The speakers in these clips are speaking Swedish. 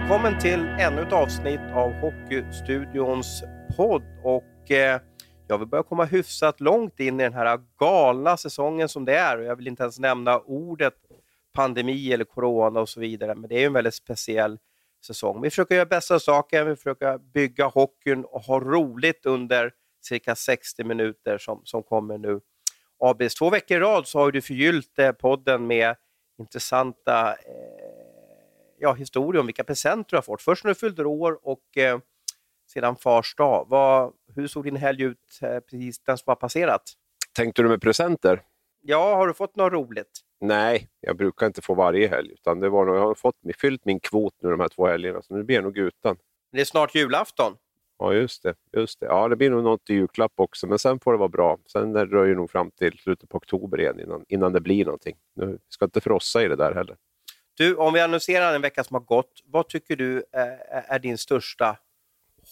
välkommen till ännu ett avsnitt av Hockeystudions podd. Och, eh, jag vill börja komma hyfsat långt in i den här galna säsongen som det är. Och jag vill inte ens nämna ordet pandemi eller corona och så vidare, men det är ju en väldigt speciell säsong. Vi försöker göra bästa saken, vi försöker bygga hockeyn och ha roligt under cirka 60 minuter som, som kommer nu. ABs två veckor i rad så har du förgyllt eh, podden med intressanta eh, ja, historier om vilka presenter du har fått. Först när du fyllde år och eh, sedan fars dag. Vad, hur såg din helg ut eh, precis den som har passerat? Tänkte du med presenter? Ja, har du fått något roligt? Nej, jag brukar inte få varje helg. Utan det var nog, jag har fått, fyllt min kvot nu de här två helgerna, så nu blir jag nog utan. Det är snart julafton. Ja, just det. Just det. Ja, det blir nog något i julklapp också, men sen får det vara bra. Sen det nog fram till slutet på oktober igen innan, innan det blir någonting. Nu, ska inte frossa i det där heller. Du, om vi annonserar en vecka som har gått, vad tycker du är, är din största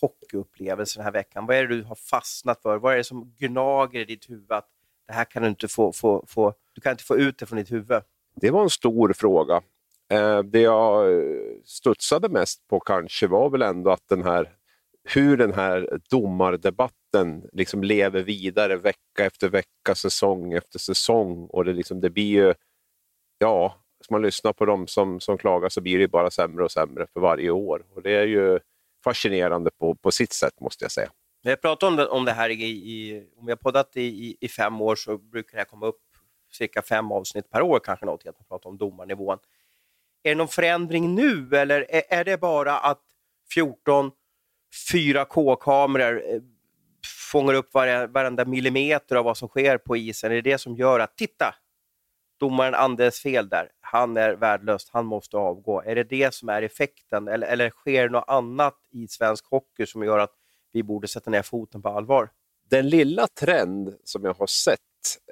hockeyupplevelse den här veckan? Vad är det du har fastnat för? Vad är det som gnager i ditt huvud att det här kan du inte få, få, få, du kan inte få ut det från ditt huvud? Det var en stor fråga. Eh, det jag studsade mest på kanske var väl ändå att den här, hur den här domardebatten liksom lever vidare vecka efter vecka, säsong efter säsong. Och det, liksom, det blir ju, ja, ska man lyssna på dem som, som klagar så blir det bara sämre och sämre för varje år. Och Det är ju fascinerande på, på sitt sätt måste jag säga. När jag pratar om det, om det här i, i, om vi har poddat i, i, i, fem år så brukar det komma upp cirka fem avsnitt per år, kanske något, att man pratar om domarnivån. Är det någon förändring nu eller är, är det bara att 14 4K-kameror eh, fångar upp varenda millimeter av vad som sker på isen? Är det det som gör att, titta, domaren Anders fel där, han är värdelös, han måste avgå. Är det det som är effekten eller, eller sker det något annat i svensk hockey som gör att vi borde sätta ner foten på allvar? Den lilla trend som jag har sett,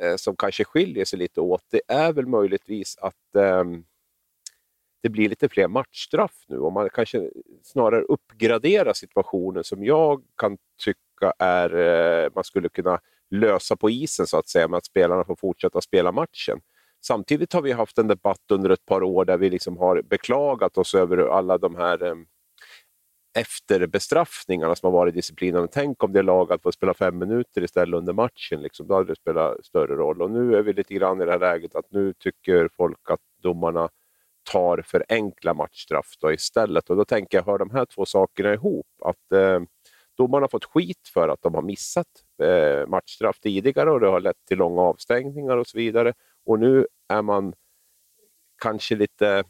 eh, som kanske skiljer sig lite åt, det är väl möjligtvis att eh, det blir lite fler matchstraff nu och man kanske snarare uppgraderar situationen som jag kan tycka är eh, man skulle kunna lösa på isen så att säga, med att spelarna får fortsätta spela matchen. Samtidigt har vi haft en debatt under ett par år där vi liksom har beklagat oss över alla de här eh, efterbestraffningarna som har varit i disciplinen. Tänk om det laget får spela fem minuter istället under matchen. Liksom. Då hade det spelat större roll. Och nu är vi lite grann i det här läget att nu tycker folk att domarna tar för enkla matchstraff då istället. Och då tänker jag, hör de här två sakerna ihop? Att eh, domarna har fått skit för att de har missat eh, matchstraff tidigare och det har lett till långa avstängningar och så vidare. Och nu är man kanske lite,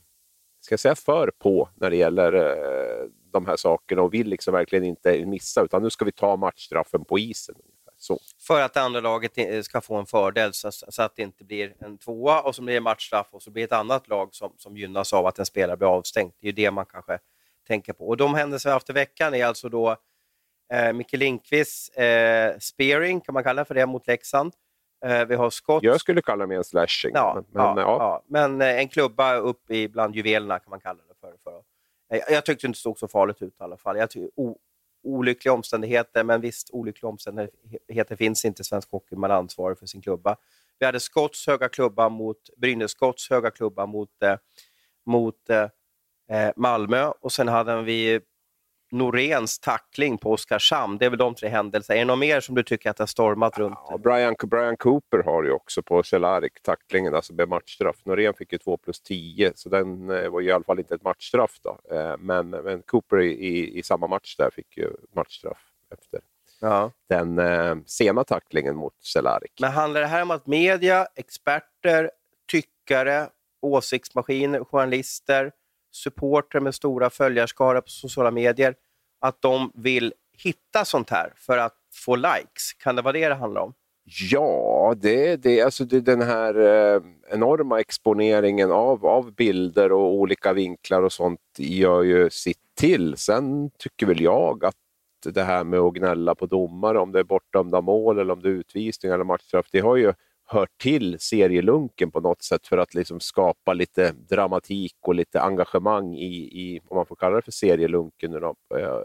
ska jag säga för på när det gäller eh, de här sakerna och vill liksom verkligen inte missa utan nu ska vi ta matchstraffen på isen. Så. För att det andra laget eh, ska få en fördel så, så, att det inte blir en tvåa och så blir det matchstraff och så blir det ett annat lag som, som gynnas av att en spelare blir avstängd. Det är ju det man kanske tänker på. Och de händelser vi har haft i veckan är alltså då eh, Micke Lindqvists eh, spearing, kan man kalla det för det, mot Leksand. Eh, vi har skott. Jag skulle kalla det mer en slashing. Ja, men, ja, ja. ja, men eh, en klubba upp i bland juvelerna kan man kalla det för. för. Jag, eh, tyckte det inte såg så farligt ut i alla fall. Jag tycker, o, olyckliga omständigheter, men visst, olyckliga omständigheter finns inte i svensk hockey. Man är ansvarig för sin klubba. Vi hade Skotts höga klubba mot Brynäs Skotts höga klubba mot, eh, mot eh, Malmö och sen hade vi Noréns tackling på Oskarshamn. Det är väl de tre händelserna. Är det något mer som du tycker att det har stormat runt? Ja, Brian, Brian Cooper har ju också på Cehlárik tacklingen, alltså med matchstraff. Norén fick ju 2 plus 10, så den eh, var ju i alla fall inte ett matchstraff. Då. Eh, men, men Cooper i, i, i, samma match där fick ju matchstraff efter ja. den eh, sena tacklingen mot Cehlárik. Men handlar det här om att media, experter, tyckare, åsiktsmaskiner, journalister, supporter med stora följarskaror på sociala medier att de vill hitta sånt här för att få likes? Kan det vara det det handlar om? Ja, det, det, alltså det, den här eh, enorma exponeringen av, av bilder och olika vinklar och sånt gör ju sitt till. Sen tycker väl jag att det här med att gnälla på domare, om det är bortdömda mål eller om det är utvisning eller matchstraff, det har ju hört till serielunken på något sätt för att liksom skapa lite dramatik och lite engagemang i, i om man får kalla det för serielunken, då, eh,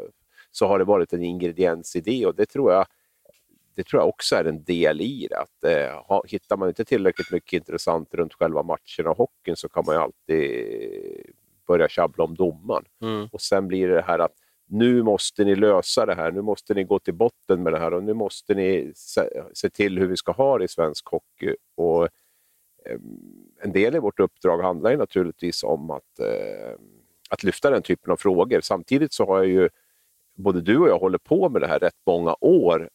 så har det varit en ingrediens i det och det tror jag det tror jag också är en del i det. Att, eh, hittar man inte tillräckligt mycket intressant runt själva matchen och hockeyn så kan man ju alltid börjar tjabbla om domaren. Mm. Och sen blir det här att nu måste ni lösa det här, nu måste ni gå till botten med det här och nu måste ni se, se till hur vi ska ha det i svensk hockey. Och, eh, en del i vårt uppdrag handlar ju naturligtvis om att, eh, att lyfta den typen av frågor. Samtidigt så har jag ju, både du och jag håller på med det här rätt många år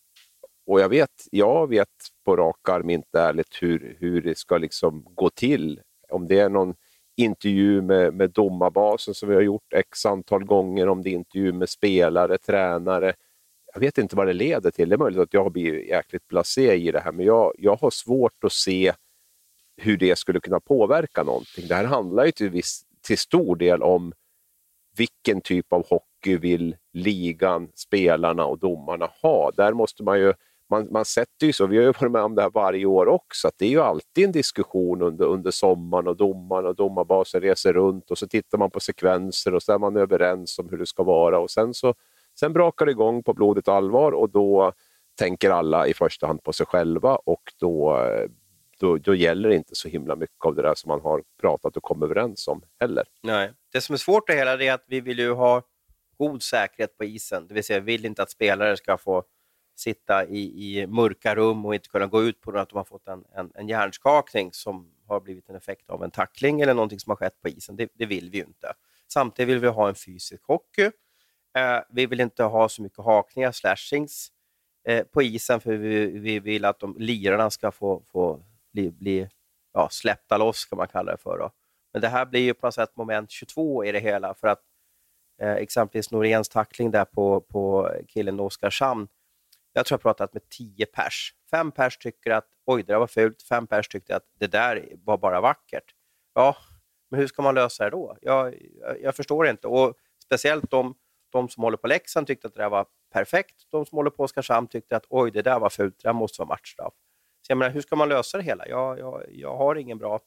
och jag vet, jag vet på rak arm inte ärligt hur, hur det ska liksom gå till. Om det är någon intervju med, med domarbasen som vi har gjort x antal gånger, om det är intervju med spelare, tränare. Jag vet inte vad det leder till. Det är möjligt att jag har blivit jäkligt blasé i det här, men jag, jag har svårt att se hur det skulle kunna påverka någonting. Det här handlar ju till, viss, till stor del om vilken typ av hockey vill ligan, spelarna och domarna ha. Där måste man ju man, man sätter ju så, vi har ju varit med om det här varje år också, att det är ju alltid en diskussion under, under sommaren och domaren och domarbasen reser runt och så tittar man på sekvenser och så är man överens om hur det ska vara och sen så sen brakar det igång på blodigt allvar och då tänker alla i första hand på sig själva och då, då, då gäller det inte så himla mycket av det där som man har pratat och kommit överens om heller. Nej. Det som är svårt det hela är att vi vill ju ha god säkerhet på isen, det vill säga vi vill inte att spelare ska få sitta i, i mörka rum och inte kunna gå ut på grund av att de har fått en, en, en hjärnskakning som har blivit en effekt av en tackling eller någonting som har skett på isen. Det, det vill vi ju inte. Samtidigt vill vi ha en fysisk hockey. Eh, vi vill inte ha så mycket hakningar, slashings eh, på isen för vi, vi vill att de lirarna ska få, få bli, bli ja, släppta loss, kan man kalla det för. Då. Men det här blir ju på något sätt moment 22 i det hela för att eh, exempelvis Noréns tackling där på, på killen Oskarshamn jag tror jag pratat med tio pers. Fem pers tycker att oj, det där var fult. Fem pers tyckte att det där var bara vackert. Ja, men hur ska man lösa det då? Jag, jag, jag förstår inte. Och Speciellt de, de som håller på Leksand tyckte att det där var perfekt. De som håller på Oskarshamn tyckte att oj, det där var fult. Det där måste vara matchstraff. Så jag menar, hur ska man lösa det hela? Jag, jag, jag har ingen bra...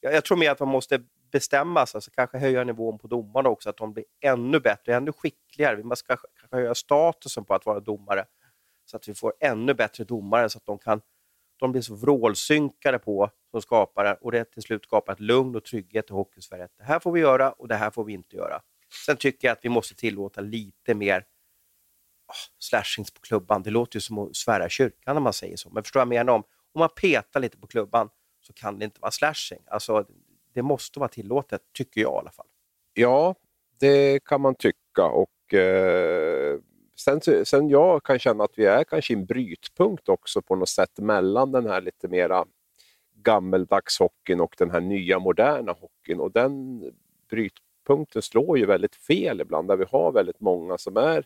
Jag, jag tror mer att man måste bestämma sig, alltså kanske höja nivån på domarna också, att de blir ännu bättre, ännu skickligare. Man ska kanske höja statusen på att vara domare så att vi får ännu bättre domare så att de kan de blir så vrålsynkade på som skapare och det till slut skapar ett lugn och trygghet i Hockeysverige. Det här får vi göra och det här får vi inte göra. Sen tycker jag att vi måste tillåta lite mer oh, slashings på klubban. Det låter ju som att svära kyrkan när man säger så, men förstår jag menar om? Om man petar lite på klubban så kan det inte vara slashing. Alltså, det måste vara tillåtet, tycker jag i alla fall. Ja, det kan man tycka och eh, sen, sen jag kan känna att vi är kanske i en brytpunkt också på något sätt mellan den här lite mera gammeldags hockeyn och den här nya moderna hockeyn. Och den brytpunkten slår ju väldigt fel ibland, där vi har väldigt många som är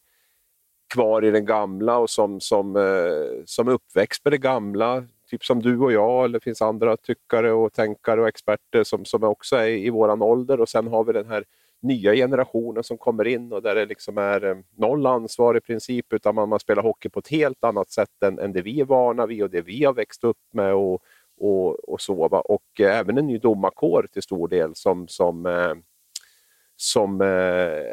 kvar i den gamla och som, som, eh, som är uppväxt med det gamla. Typ som du och jag, eller det finns andra tyckare och tänkare och experter som, som också är i våran ålder. Och sen har vi den här nya generationen som kommer in och där det liksom är eh, noll ansvar i princip, utan man, man spelar hockey på ett helt annat sätt än, än det vi är vana vid och det vi har växt upp med och, och, och så. Va? Och eh, även en ny domarkår till stor del som, som, eh, som eh,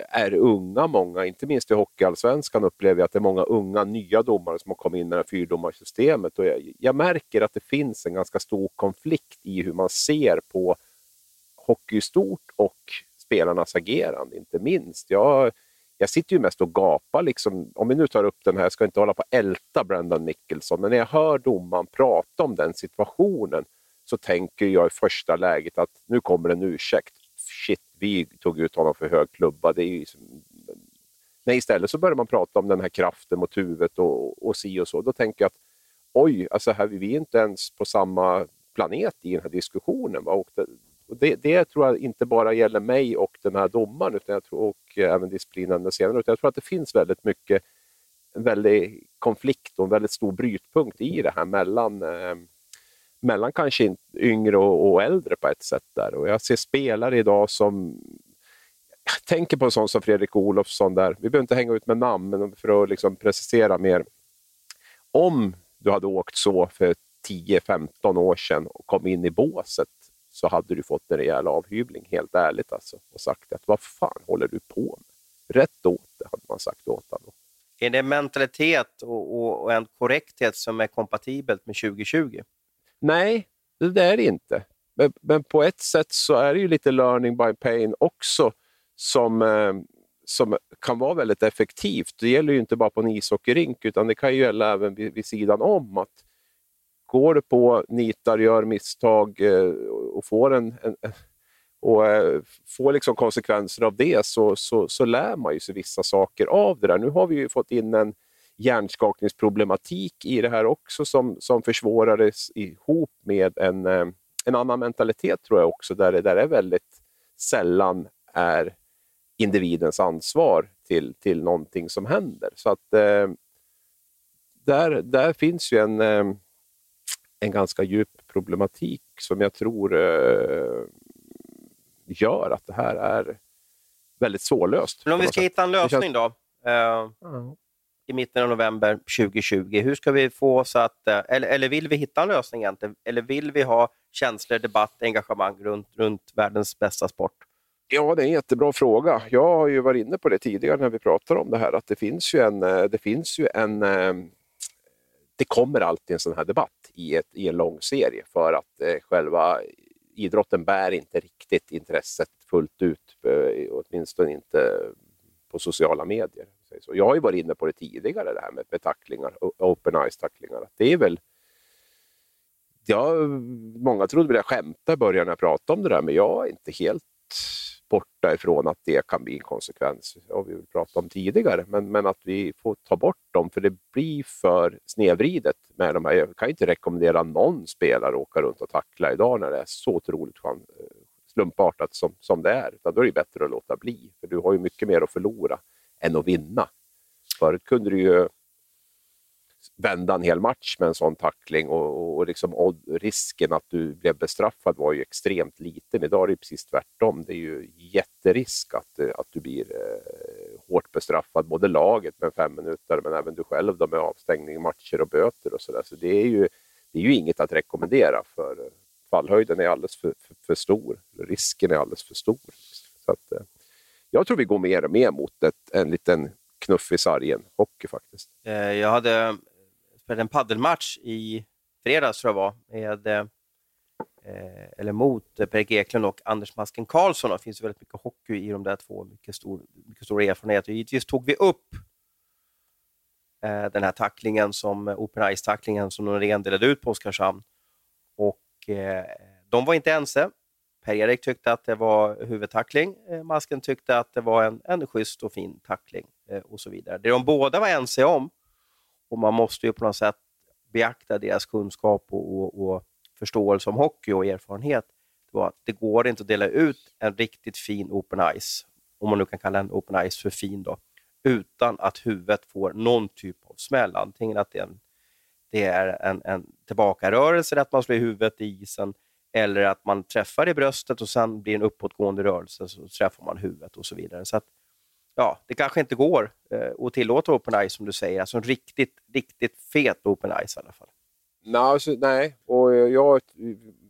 är unga många, inte minst i Hockeyallsvenskan upplever jag att det är många unga nya domare som har kommit in i det här fyrdomarsystemet. Och jag, jag märker att det finns en ganska stor konflikt i hur man ser på hockey i stort och spelarnas agerande, inte minst. Jag, jag sitter ju mest och gapar, liksom, om vi nu tar upp den här, jag ska inte hålla på att älta Brendan Nicholson, men när jag hör domaren prata om den situationen så tänker jag i första läget att nu kommer en ursäkt. Shit, vi tog ut honom för hög klubba. Det är ju Nej, istället så börjar man prata om den här kraften mot huvudet och, och si och så. Då tänker jag att oj, alltså här, vi är inte ens på samma planet i den här diskussionen. Va? Och det, och det, det, tror jag inte bara gäller mig och den här domaren utan jag tror, och även disciplinen senare. Utan jag tror att det finns väldigt mycket en väldig konflikt och en väldigt stor brytpunkt i det här mellan, eh, mellan kanske yngre och, och, äldre på ett sätt. där. Och jag ser spelare idag som jag tänker på en sån som Fredrik Olofsson där, vi behöver inte hänga ut med namn, men för att liksom precisera mer. Om du hade åkt så för 10-15 år sedan och kom in i båset så hade du fått en rejäl avhyvling, helt ärligt alltså. Och sagt att vad fan håller du på med? Rätt åt det, hade man sagt åt honom. Är det mentalitet och, och, och, en korrekthet som är kompatibelt med 2020? Nej, det är det inte. Men, men, på ett sätt så är det ju lite learning by pain också. som, eh, som kan vara väldigt effektivt. Det gäller ju inte bara på en ishockeyrink utan det kan ju gälla även vid, vid sidan om. att Går du på, nitar, gör misstag eh, och får en, en, och eh, får liksom konsekvenser av det så, så, så lär man ju sig vissa saker av det där. Nu har vi ju fått in en hjärnskakningsproblematik i det här också som, som försvårades ihop med en, eh, en annan mentalitet tror jag också, där det, där är väldigt sällan är individens ansvar till, till någonting som händer. Så att eh, där, där finns ju en, eh, en ganska djup problematik som jag tror eh, gör att det här är väldigt svårlöst. Men om vi ska hitta en lösning känns... då? Eh, mm. I mitten av november 2020. Hur ska vi få så att, eh, eller, eller vill vi hitta en lösning egentligen? Eller vill vi ha känslor, debatt, engagemang runt, runt världens bästa sport? Ja, det är en jättebra fråga. Jag har ju varit inne på det tidigare när vi pratade om det här, att det finns ju en... Eh, det, finns ju en, eh, det kommer alltid en sån här debatt i, ett, i en lång serie för att eh, själva idrotten bär inte riktigt intresset fullt ut, eh, åtminstone inte på sociala medier. Så jag har ju varit inne på det tidigare, det här med, med tacklingar, open eyes-tacklingar. Det är väl ja, många trodde väl jag skämtade i början när jag pratade om det där, men jag är inte helt borta ifrån att det kan bli en konsekvens. Det vi väl pratat om tidigare, men, men att vi får ta bort dem för det blir för snedvridet med de här. Jag kan inte rekommendera någon spelare att åka runt och tackla idag när det är så otroligt eh, slumpartat som, som det är. Då är det bättre att låta bli, för du har ju mycket mer att förlora än att vinna. Förut kunde du ju vända en hel match med en sån tackling och, och, liksom, och risken att du blev bestraffad var ju extremt liten. Idag är det precis tvärtom. Det är ju jätterisk att, eh, att du blir eh, hårt bestraffad, både laget med fem minuter men även du själv då med avstängning, matcher och böter och sådär. Så det är, ju, det är ju inget att rekommendera för eh, fallhöjden är alldeles för, för, för stor. Risken är alldeles för stor. Så att, eh, jag tror vi går mer och mer mot ett, en liten knuff i sargen hockey faktiskt. Eh, jag hade spelade en paddelmatch i fredags, tror jag var, med, eh, eller mot Per Eklund och Anders Masken Karlsson. Det finns väldigt mycket hockey i de där två, mycket stor, mycket stor erfarenhet. Och givetvis tog vi upp eh, den här tacklingen, som eh, Open Ice-tacklingen som Norén delade ut på Oskarshamn. Och eh, de var inte ense. Per-Erik tyckte att det var huvudtackling. Eh, Masken tyckte att det var en, en schysst och fin tackling eh, och så vidare. Det de båda var ense om och man måste ju på något sätt beakta deras kunskap och, och, och förståelse om hockey och erfarenhet. Det, var att det går inte att dela ut en riktigt fin open ice, om man nu kan kalla en open ice för fin, då, utan att huvudet får någon typ av smäll. Antingen att det är en, det är en, en tillbakarörelse, att man slår i huvudet i isen, eller att man träffar i bröstet och sen blir en uppåtgående rörelse så träffar man huvudet och så vidare. Så att ja, det kanske inte går eh, att tillåta open ice som du säger. Alltså en riktigt, riktigt fet open ice i alla fall. Nej, alltså, nej. och eh, jag,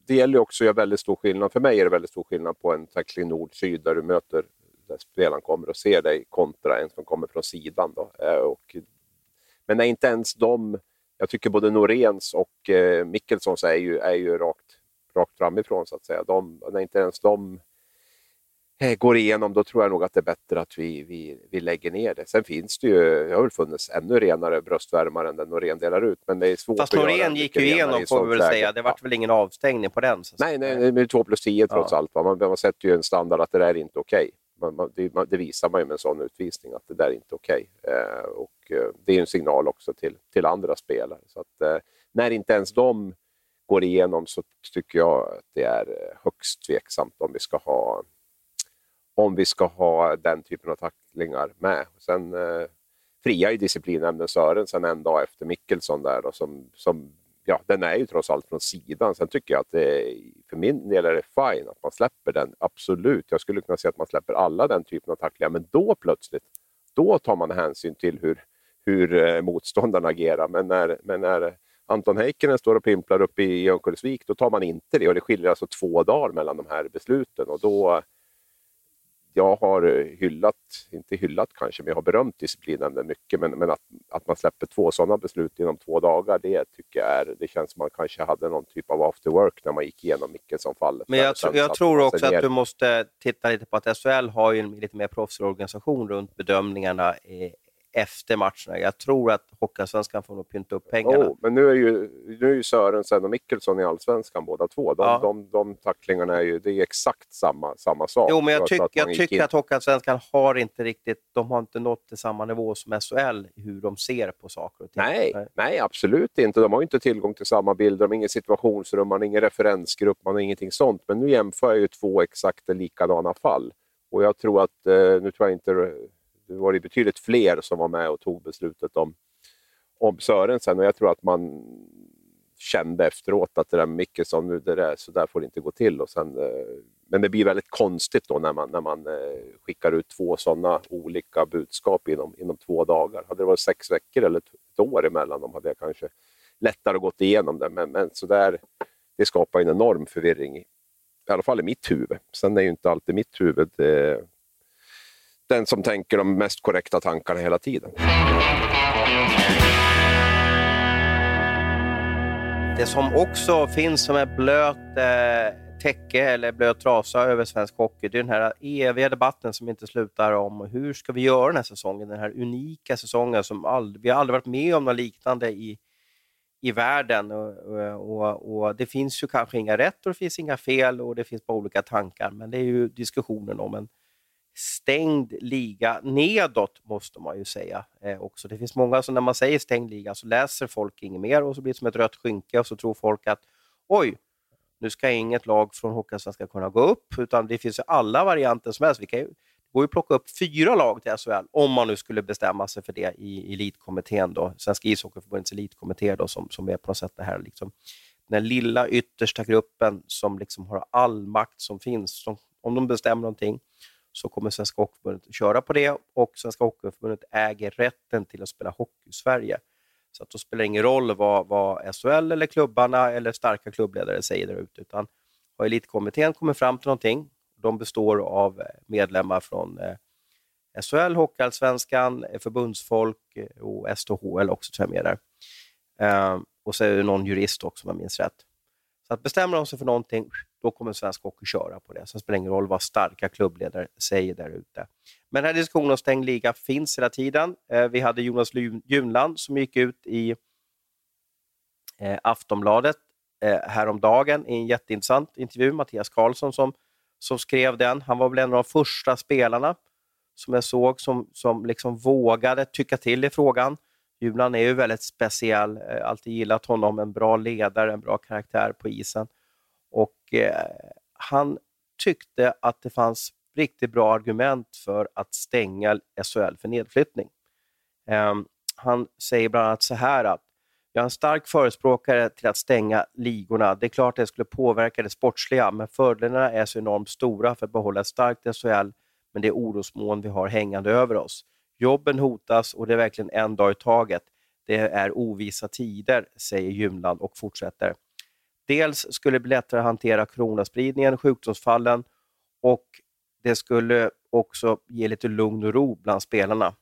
det gäller också att göra väldigt stor skillnad. För mig är det väldigt stor skillnad på en tackling nord-syd där du möter där spelaren kommer och ser dig kontra en som kommer från sidan. Då. Eh, och, men är inte ens de, jag tycker både Noréns och eh, Mickelsons är ju, är ju rakt, rakt framifrån så att säga. De, när inte ens de går igenom, då tror jag nog att det är bättre att vi, vi, vi lägger ner det. Sen finns det ju, det har väl funnits ännu renare bröstvärmare än den Norén delar ut, men det är svårt Fast Norén gick ju igenom får vi väl säga, det vart ja. väl ingen avstängning på den? Så nej, nej, det är 2 plus 10 trots ja. allt. Man, man sätter ju en standard att det där är inte okej. Okay. det, det, visar man ju med en sån utvisning, att det där är inte okej. Eh, och eh, det är en signal också till, till andra spelare. Så att, eh, när inte ens de går igenom så tycker jag att det är eh, högst tveksamt om vi ska ha om vi ska ha den typen av tacklingar med. Sen eh, friar ju disciplinnämnden Sörensen en dag efter Mickelsson där. Då, som, som, ja, den är ju trots allt från sidan. Sen tycker jag att det, för min del är det fine att man släpper den. Absolut, jag skulle kunna säga att man släpper alla den typen av tacklingar. Men då plötsligt, då tar man hänsyn till hur, hur eh, motståndarna agerar. Men när, men när Anton Heikkinen står och pimplar uppe i Örnsköldsvik, då tar man inte det. Och det skiljer alltså två dagar mellan de här besluten. Och då, jag har hyllat, inte hyllat kanske, men jag har berömt disciplinnämnden mycket. Men, men att, att man släpper två sådana beslut inom två dagar, det tycker jag är, det känns som man kanske hade någon typ av after work när man gick igenom Mickelson-fallet. Men jag, tro, jag tror också att du måste titta lite på att SHL har ju en lite mer proffsig organisation runt bedömningarna efter matcherna. Jag tror att Hockeyallsvenskan får nog pynta upp pengarna. Oh, men nu är ju, nu är ju Sörensen och Mikkelsson i Allsvenskan båda två. De, ja. de, de, tacklingarna är ju det är exakt samma, samma sak. Jo, men jag, tyck, jag tycker in. att Hockeyallsvenskan har inte riktigt, de har inte nått till samma nivå som SHL hur de ser på saker och ting. Nej, nej. nej absolut inte. De har inte tillgång till samma bilder, de har ingen situationsrum, man har ingen referensgrupp, man har ingenting sånt. Men nu jämför jag ju två exakt likadana fall. Och jag tror att, eh, nu tror jag inte det var det betydligt fler som var med och tog beslutet om, om Sörensen och jag tror att man kände efteråt att det där med Mickelson, nu det där, så där får det inte gå till. Och sen, eh, men det blir väldigt konstigt då när man, när man eh, skickar ut två sådana olika budskap inom, inom två dagar. Hade det varit sex veckor eller ett år emellan dem hade jag kanske lättare gått igenom det. Men, men så där, det skapar en enorm förvirring, i, i alla fall i mitt huvud. Sen är ju inte alltid mitt huvud eh, den som tänker de mest korrekta tankarna hela tiden. Det som också finns som ett blöt eh, täcke eller blöt trasa över svensk hockey, det är den här eviga debatten som inte slutar om hur ska vi göra den här säsongen? Den här unika säsongen som aldrig, vi har aldrig varit med om något liknande i, i världen. Och, och, och, Det finns ju kanske inga rätt och det finns inga fel och det finns bara olika tankar, men det är ju diskussionen om en stängd liga nedåt, måste man ju säga. Eh, också. Det finns många som när man säger stängd liga så läser folk inget mer och så blir det som ett rött skynke och så tror folk att oj, nu ska inget lag från Hockeyallsvenskan kunna gå upp, utan det finns ju alla varianter som helst. Vi kan ju, det går ju att plocka upp fyra lag till SHL, om man nu skulle bestämma sig för det i elitkommittén, då, Svenska ishockeyförbundets elitkommitté, då, som, som är på något sätt det här liksom, den lilla yttersta gruppen som liksom har all makt som finns. Som, om de bestämmer någonting så kommer Svenska Hockeyförbundet att köra på det och Svenska Hockeyförbundet äger rätten till att spela hockey i Sverige. Så att då spelar det ingen roll vad, vad SHL eller klubbarna eller starka klubbledare säger där ute, utan har elitkommittén kommit fram till någonting, de består av eh, medlemmar från eh, SHL, Hockeyallsvenskan, eh, förbundsfolk eh, och SHL också tror jag med där. Eh, och så är det någon jurist också om jag minns rätt. Att bestämmer de sig för någonting, då kommer svensk hockey köra på det. Sen spelar det ingen roll vad starka klubbledare säger där ute. Men den här diskussionen om stängd liga finns hela tiden. Eh, vi hade Jonas Junland som gick ut i eh, Aftonbladet eh, häromdagen i en jätteintressant intervju. Mattias Karlsson som, som skrev den. Han var väl en av de första spelarna som jag såg som, som liksom vågade tycka till i frågan. Julan är ju väldigt speciell, eh, alltid gillat honom, en bra ledare, en bra karaktär på isen. Och eh, Han tyckte att det fanns riktigt bra argument för att stänga SHL för nedflyttning. Eh, han säger bland annat så här att jag är en stark förespråkare till att stänga ligorna. Det är klart att det skulle påverka det sportsliga, men fördelarna är så enormt stora för att behålla ett starkt SHL, men det är orosmoln vi har hängande över oss. Jobben hotas och det är verkligen en dag i taget. Det är ovissa tider, säger Gymland och fortsätter. Dels skulle det bli lättare att hantera coronaspridningen, sjukdomsfallen och det skulle också ge lite lugn och ro bland spelarna.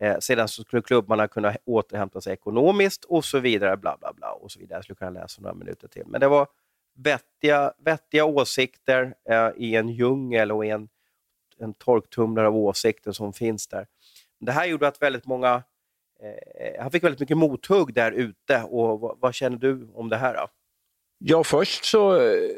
Eh, sedan så skulle klubbarna kunna återhämta sig ekonomiskt och så vidare. Bla, bla, bla, och så vidare. Jag skulle kunna läsa några minuter till. Men det var vettiga, vettiga åsikter eh, i en djungel och i en, en torktumlare av åsikter som finns där. Det här gjorde att väldigt många... Eh, han fick väldigt mycket mothugg där ute. Och vad, vad, känner du om det här? Då? Ja, först så eh,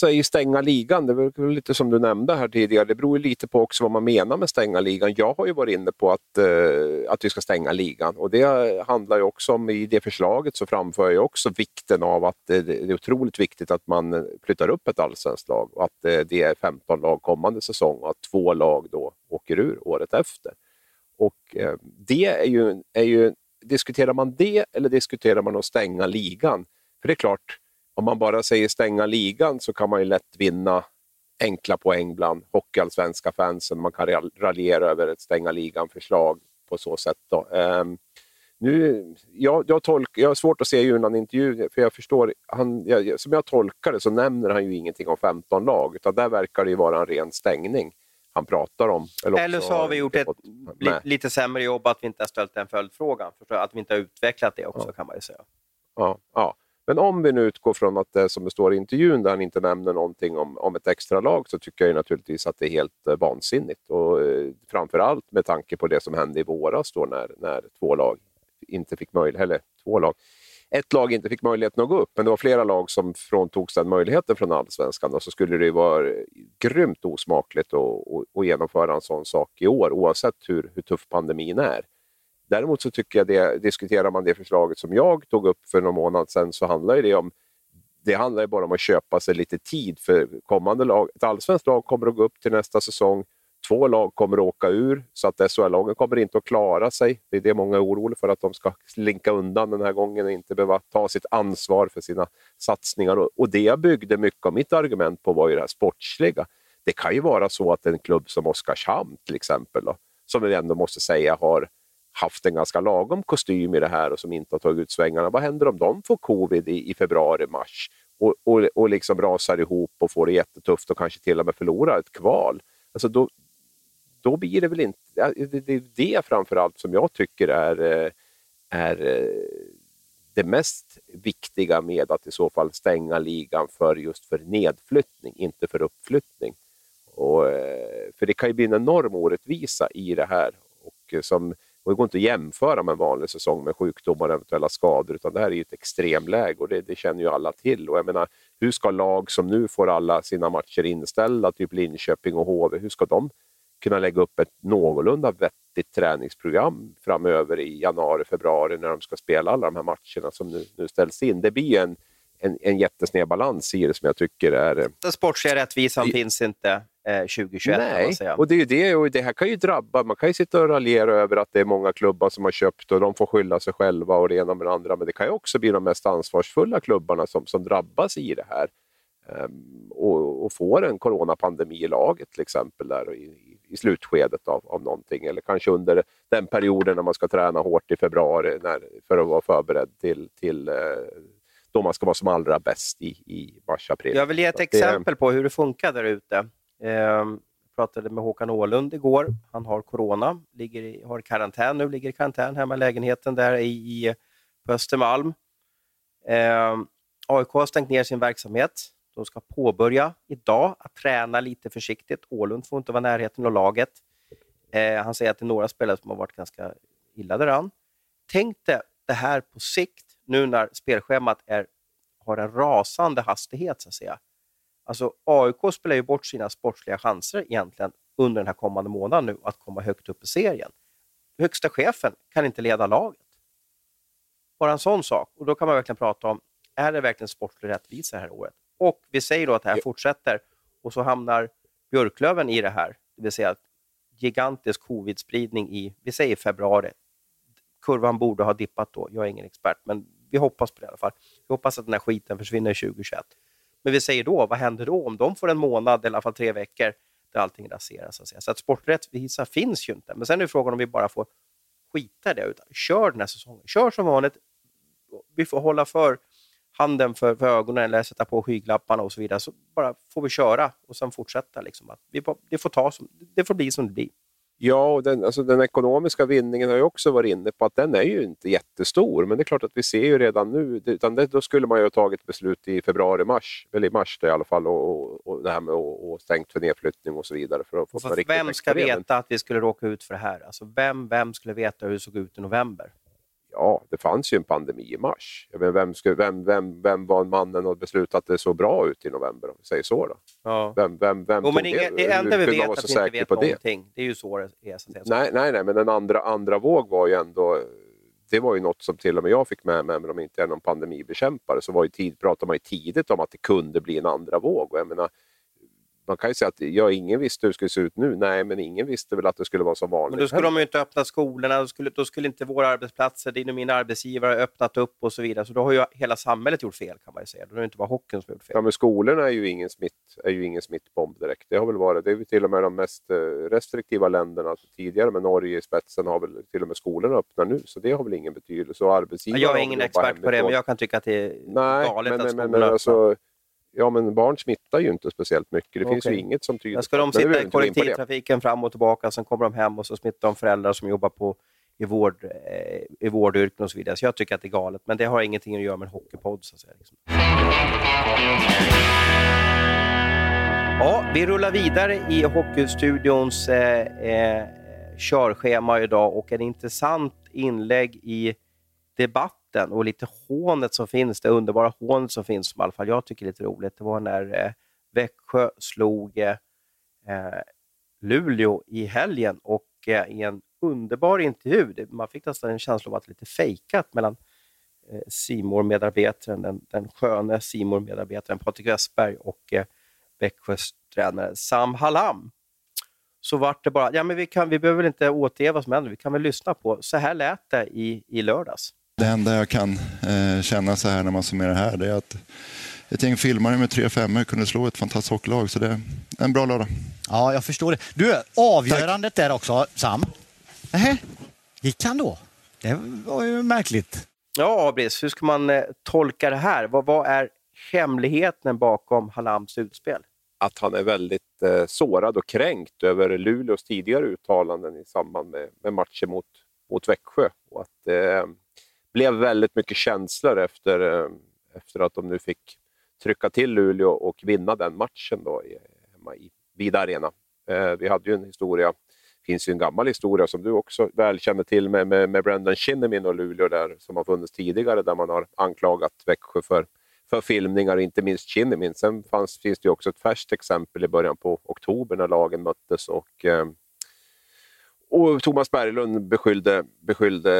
säger stänga ligan, det var lite som du nämnde här tidigare, det beror lite på också vad man menar med stänga ligan. Jag har ju varit inne på att, eh, att vi ska stänga ligan och det handlar ju också om, i det förslaget så framför jag också vikten av att eh, det, det är otroligt viktigt att man flyttar upp ett allsvenskt lag och att eh, det är 15 lag kommande säsong och att två lag då åker ur året efter. Och eh, det är ju, är ju, diskuterar man det eller diskuterar man att stänga ligan? För det är klart, om man bara säger stänga ligan så kan man ju lätt vinna enkla poäng bland hockeyallsvenska fansen. Man kan raljera över ett stänga ligan-förslag på så sätt. Då. Um, nu, jag, jag, tolk, jag har svårt att se Junan intervju för jag förstår, han, jag, som jag tolkar det så nämner han ju ingenting om 15 lag, utan där verkar det ju vara en ren stängning han pratar om. Eller, Eller så har vi gjort ett li, lite sämre jobb att vi inte har ställt den följdfrågan. Förstår? Att vi inte har utvecklat det också ja. kan man ju säga. Ja, ja. Men om vi nu utgår från att det som det står i intervjun där han inte nämner någonting om, om ett extra lag så tycker jag naturligtvis att det är helt eh, vansinnigt. Och, eh, framförallt med tanke på det som hände i våras då när, när två lag inte fick möjlighet, eller två lag, ett lag inte fick möjligheten att gå upp, men det var flera lag som fråntogs den möjligheten från allsvenskan. Och så skulle det ju vara grymt osmakligt att, att, att genomföra en sån sak i år, oavsett hur, hur tuff pandemin är. Däremot så tycker jag det, diskuterar man det förslaget som jag tog upp för någon månad sedan så handlar det om det handlar bara om att köpa sig lite tid för kommande lag. Ett allsvenskt lag kommer att gå upp till nästa säsong. Två lag kommer att åka ur, så att SHL-lagen kommer inte att klara sig. Det är det många är oroliga för, att de ska slinka undan den här gången och inte behöva ta sitt ansvar för sina satsningar. Och det jag byggde mycket av mitt argument på var ju det här sportsliga. Det kan ju vara så att en klubb som Oskarshamn till exempel, då, som vi ändå måste säga har haft en ganska lagom kostym i det här och som inte har tagit ut svängarna. Vad händer om de får covid i, i februari, mars och, och, och liksom rasar ihop och får det jättetufft och kanske till och med förlorar ett kval? Alltså då, då blir det väl inte... Det är det framförallt som jag tycker är, eh, är eh, det mest viktiga med att i så fall stänga ligan för just för nedflyttning, inte för uppflyttning. Och, eh, för det kan ju bli en enorm orättvisa i det här. Och som, och det går inte att jämföra med en vanlig säsong med sjukdomar och eventuella skador, utan det här är ju ett extremläge och det, det, känner ju alla till. Och jag menar, hur ska lag som nu får alla sina matcher inställda, typ Linköping och HV, hur ska de kunna lägga upp ett någorlunda vettigt träningsprogram framöver i januari, februari när de ska spela alla de här matcherna som nu, nu ställs in. Det blir en, en, en jättesned balans i det som jag tycker är... Den sportsliga rättvisan det, finns inte eh, 2021. Nej, och det är det. Och det här kan ju drabba... Man kan ju sitta och raljera över att det är många klubbar som har köpt och de får skylla sig själva och det ena med det andra. Men det kan ju också bli de mest ansvarsfulla klubbarna som, som drabbas i det här. Um, och, och får en coronapandemi i laget till exempel där i, i slutskedet av, av någonting. Eller kanske under den perioden när man ska träna hårt i februari när, för att vara förberedd till, till eh, då man ska vara som allra bäst i, i mars-april. Jag vill ge ett Så exempel det... på hur det funkar där ute. Eh, jag pratade med Håkan Ålund igår. Han har corona, ligger i, har karantän nu, ligger i karantän hemma i lägenheten där i, i på Östermalm. Eh, AIK har stängt ner sin verksamhet. De ska påbörja idag att träna lite försiktigt. Ålund får inte vara i närheten av laget. Eh, han säger att det är några spelare som har varit ganska illa däran. Tänk dig det här på sikt, nu när spelschemat är, har en rasande hastighet, så att säga. Alltså, AIK spelar ju bort sina sportsliga chanser egentligen under den här kommande månaden nu att komma högt upp i serien. Högsta chefen kan inte leda laget. Bara en sån sak. Och då kan man verkligen prata om, är det verkligen sportlig rättvisa det här året? Och vi säger då att det här fortsätter och så hamnar Björklöven i det här, det vill säga gigantisk covid-spridning i, vi säger februari. Kurvan borde ha dippat då, jag är ingen expert, men vi hoppas på det i alla fall. Vi hoppas att den här skiten försvinner 2021. Men vi säger då, vad händer då om de får en månad, eller i alla fall tre veckor, där allting raseras? Så att, säga. så att sporträttvisa finns ju inte. Men sen är frågan om vi bara får skita i det, utan kör den här säsongen. Kör som vanligt. Vi får hålla för handen för, för ögonen eller sätta på skygglapparna och så vidare, så bara får vi köra och sen fortsätta. Liksom. Att vi, det, får ta som, det får bli som det blir. Ja, och den, alltså den ekonomiska vinningen har jag också varit inne på att den är ju inte jättestor. Men det är klart att vi ser ju redan nu, utan det, då skulle man ju ha tagit beslut i februari, mars, eller i mars i alla fall, och, och, och det här med och, och stängt för nedflyttning och så vidare. För att få för vem ska veta att vi skulle råka ut för det här? Alltså vem, vem skulle veta hur det såg ut i november? Ja, det fanns ju en pandemi i mars. Jag menar, vem, skulle, vem, vem, vem var mannen och beslutade att det såg bra ut i november, om vi säger så? Då? Ja. Vem, vem, vem jo, men inga, det? Det enda vi vet att vi inte vet någonting. Det? det är ju så det är. Så nej, nej, nej, men en andra, andra våg var ju ändå det var ju något som till och med jag fick med mig, men om inte är någon pandemibekämpare, så var ju tid, pratade man ju tidigt om att det kunde bli en andra våg. Och jag menar, man kan ju säga att ja, ingen visste hur det skulle se ut nu. Nej, men ingen visste väl att det skulle vara som vanligt. Men då skulle de ju inte öppna skolorna, då skulle, då skulle inte våra arbetsplatser, din och min arbetsgivare, öppnat upp och så vidare. Så då har ju hela samhället gjort fel kan man ju säga. Då är det inte bara hockeyn som gjort fel. Ja, men skolorna är ju ingen, smitt, är ju ingen smittbomb direkt. Det har väl varit, det är till och med de mest eh, restriktiva länderna. Alltså tidigare med Norge i spetsen har väl till och med skolorna öppnat nu, så det har väl ingen betydelse. Och arbetsgivare jag är ingen expert på det, men jag kan tycka att det är Nej, galet men, att skolorna men, men, alltså, Ja, men barn smittar ju inte speciellt mycket. Det Okej. finns ju inget som tyder ska på de det. Men vi sitta i kollektivtrafiken fram och tillbaka, sen kommer de hem och så smittar de föräldrar som jobbar på, i, vård, eh, i vårdyrken och så vidare. Så jag tycker att det är galet, men det har ingenting att göra med en hockeypodd. Så att säga, liksom. Ja, vi rullar vidare i Hockeystudions eh, eh, körschema idag och en intressant inlägg i debatten och lite hånet som finns, det underbara hånet som finns, som i alla fall jag tycker är lite roligt. Det var när eh, Växjö slog eh, eh Luleå i helgen och eh, i en underbar intervju, det, man fick nästan en känsla av att det var lite fejkat mellan eh, simor medarbetaren den, den sköne simor medarbetaren Patrik Westberg och eh, Växjös tränare Sam Hallam. Så vart det bara, ja men vi, kan, vi behöver väl inte återge vad som händer, vi kan väl lyssna på, så här lät det i, i lördags. Det enda jag kan eh, känna så här när man summerar här det är att ett gäng filmare med tre femmor kunde slå ett fantastiskt hockeylag. Så det är en bra lördag. Ja, jag förstår det. Du, avgörandet där också, Sam. Nähä, gick han då? Det var ju märkligt. Ja, Abris, hur ska man eh, tolka det här? Vad, vad är hemligheten bakom Hallams utspel? att han är väldigt eh, sårad och kränkt över Luleås tidigare uttalanden i samband med, med matchen mot, mot Växjö. Och att eh, blev väldigt mycket känslor efter, eh, efter att de nu fick trycka till Luleå och vinna den matchen då, i, hemma i Vida Arena. Eh, vi hade ju en historia, det finns ju en gammal historia som du också väl känner till med, med, med Brendan Shinnimin och Luleå där, som har funnits tidigare, där man har anklagat Växjö för för filmningar, inte minst Kinnimin. Sen fanns, finns det ju också ett färskt exempel i början på oktober när lagen möttes och, eh, och Thomas Berglund beskyllde, beskyllde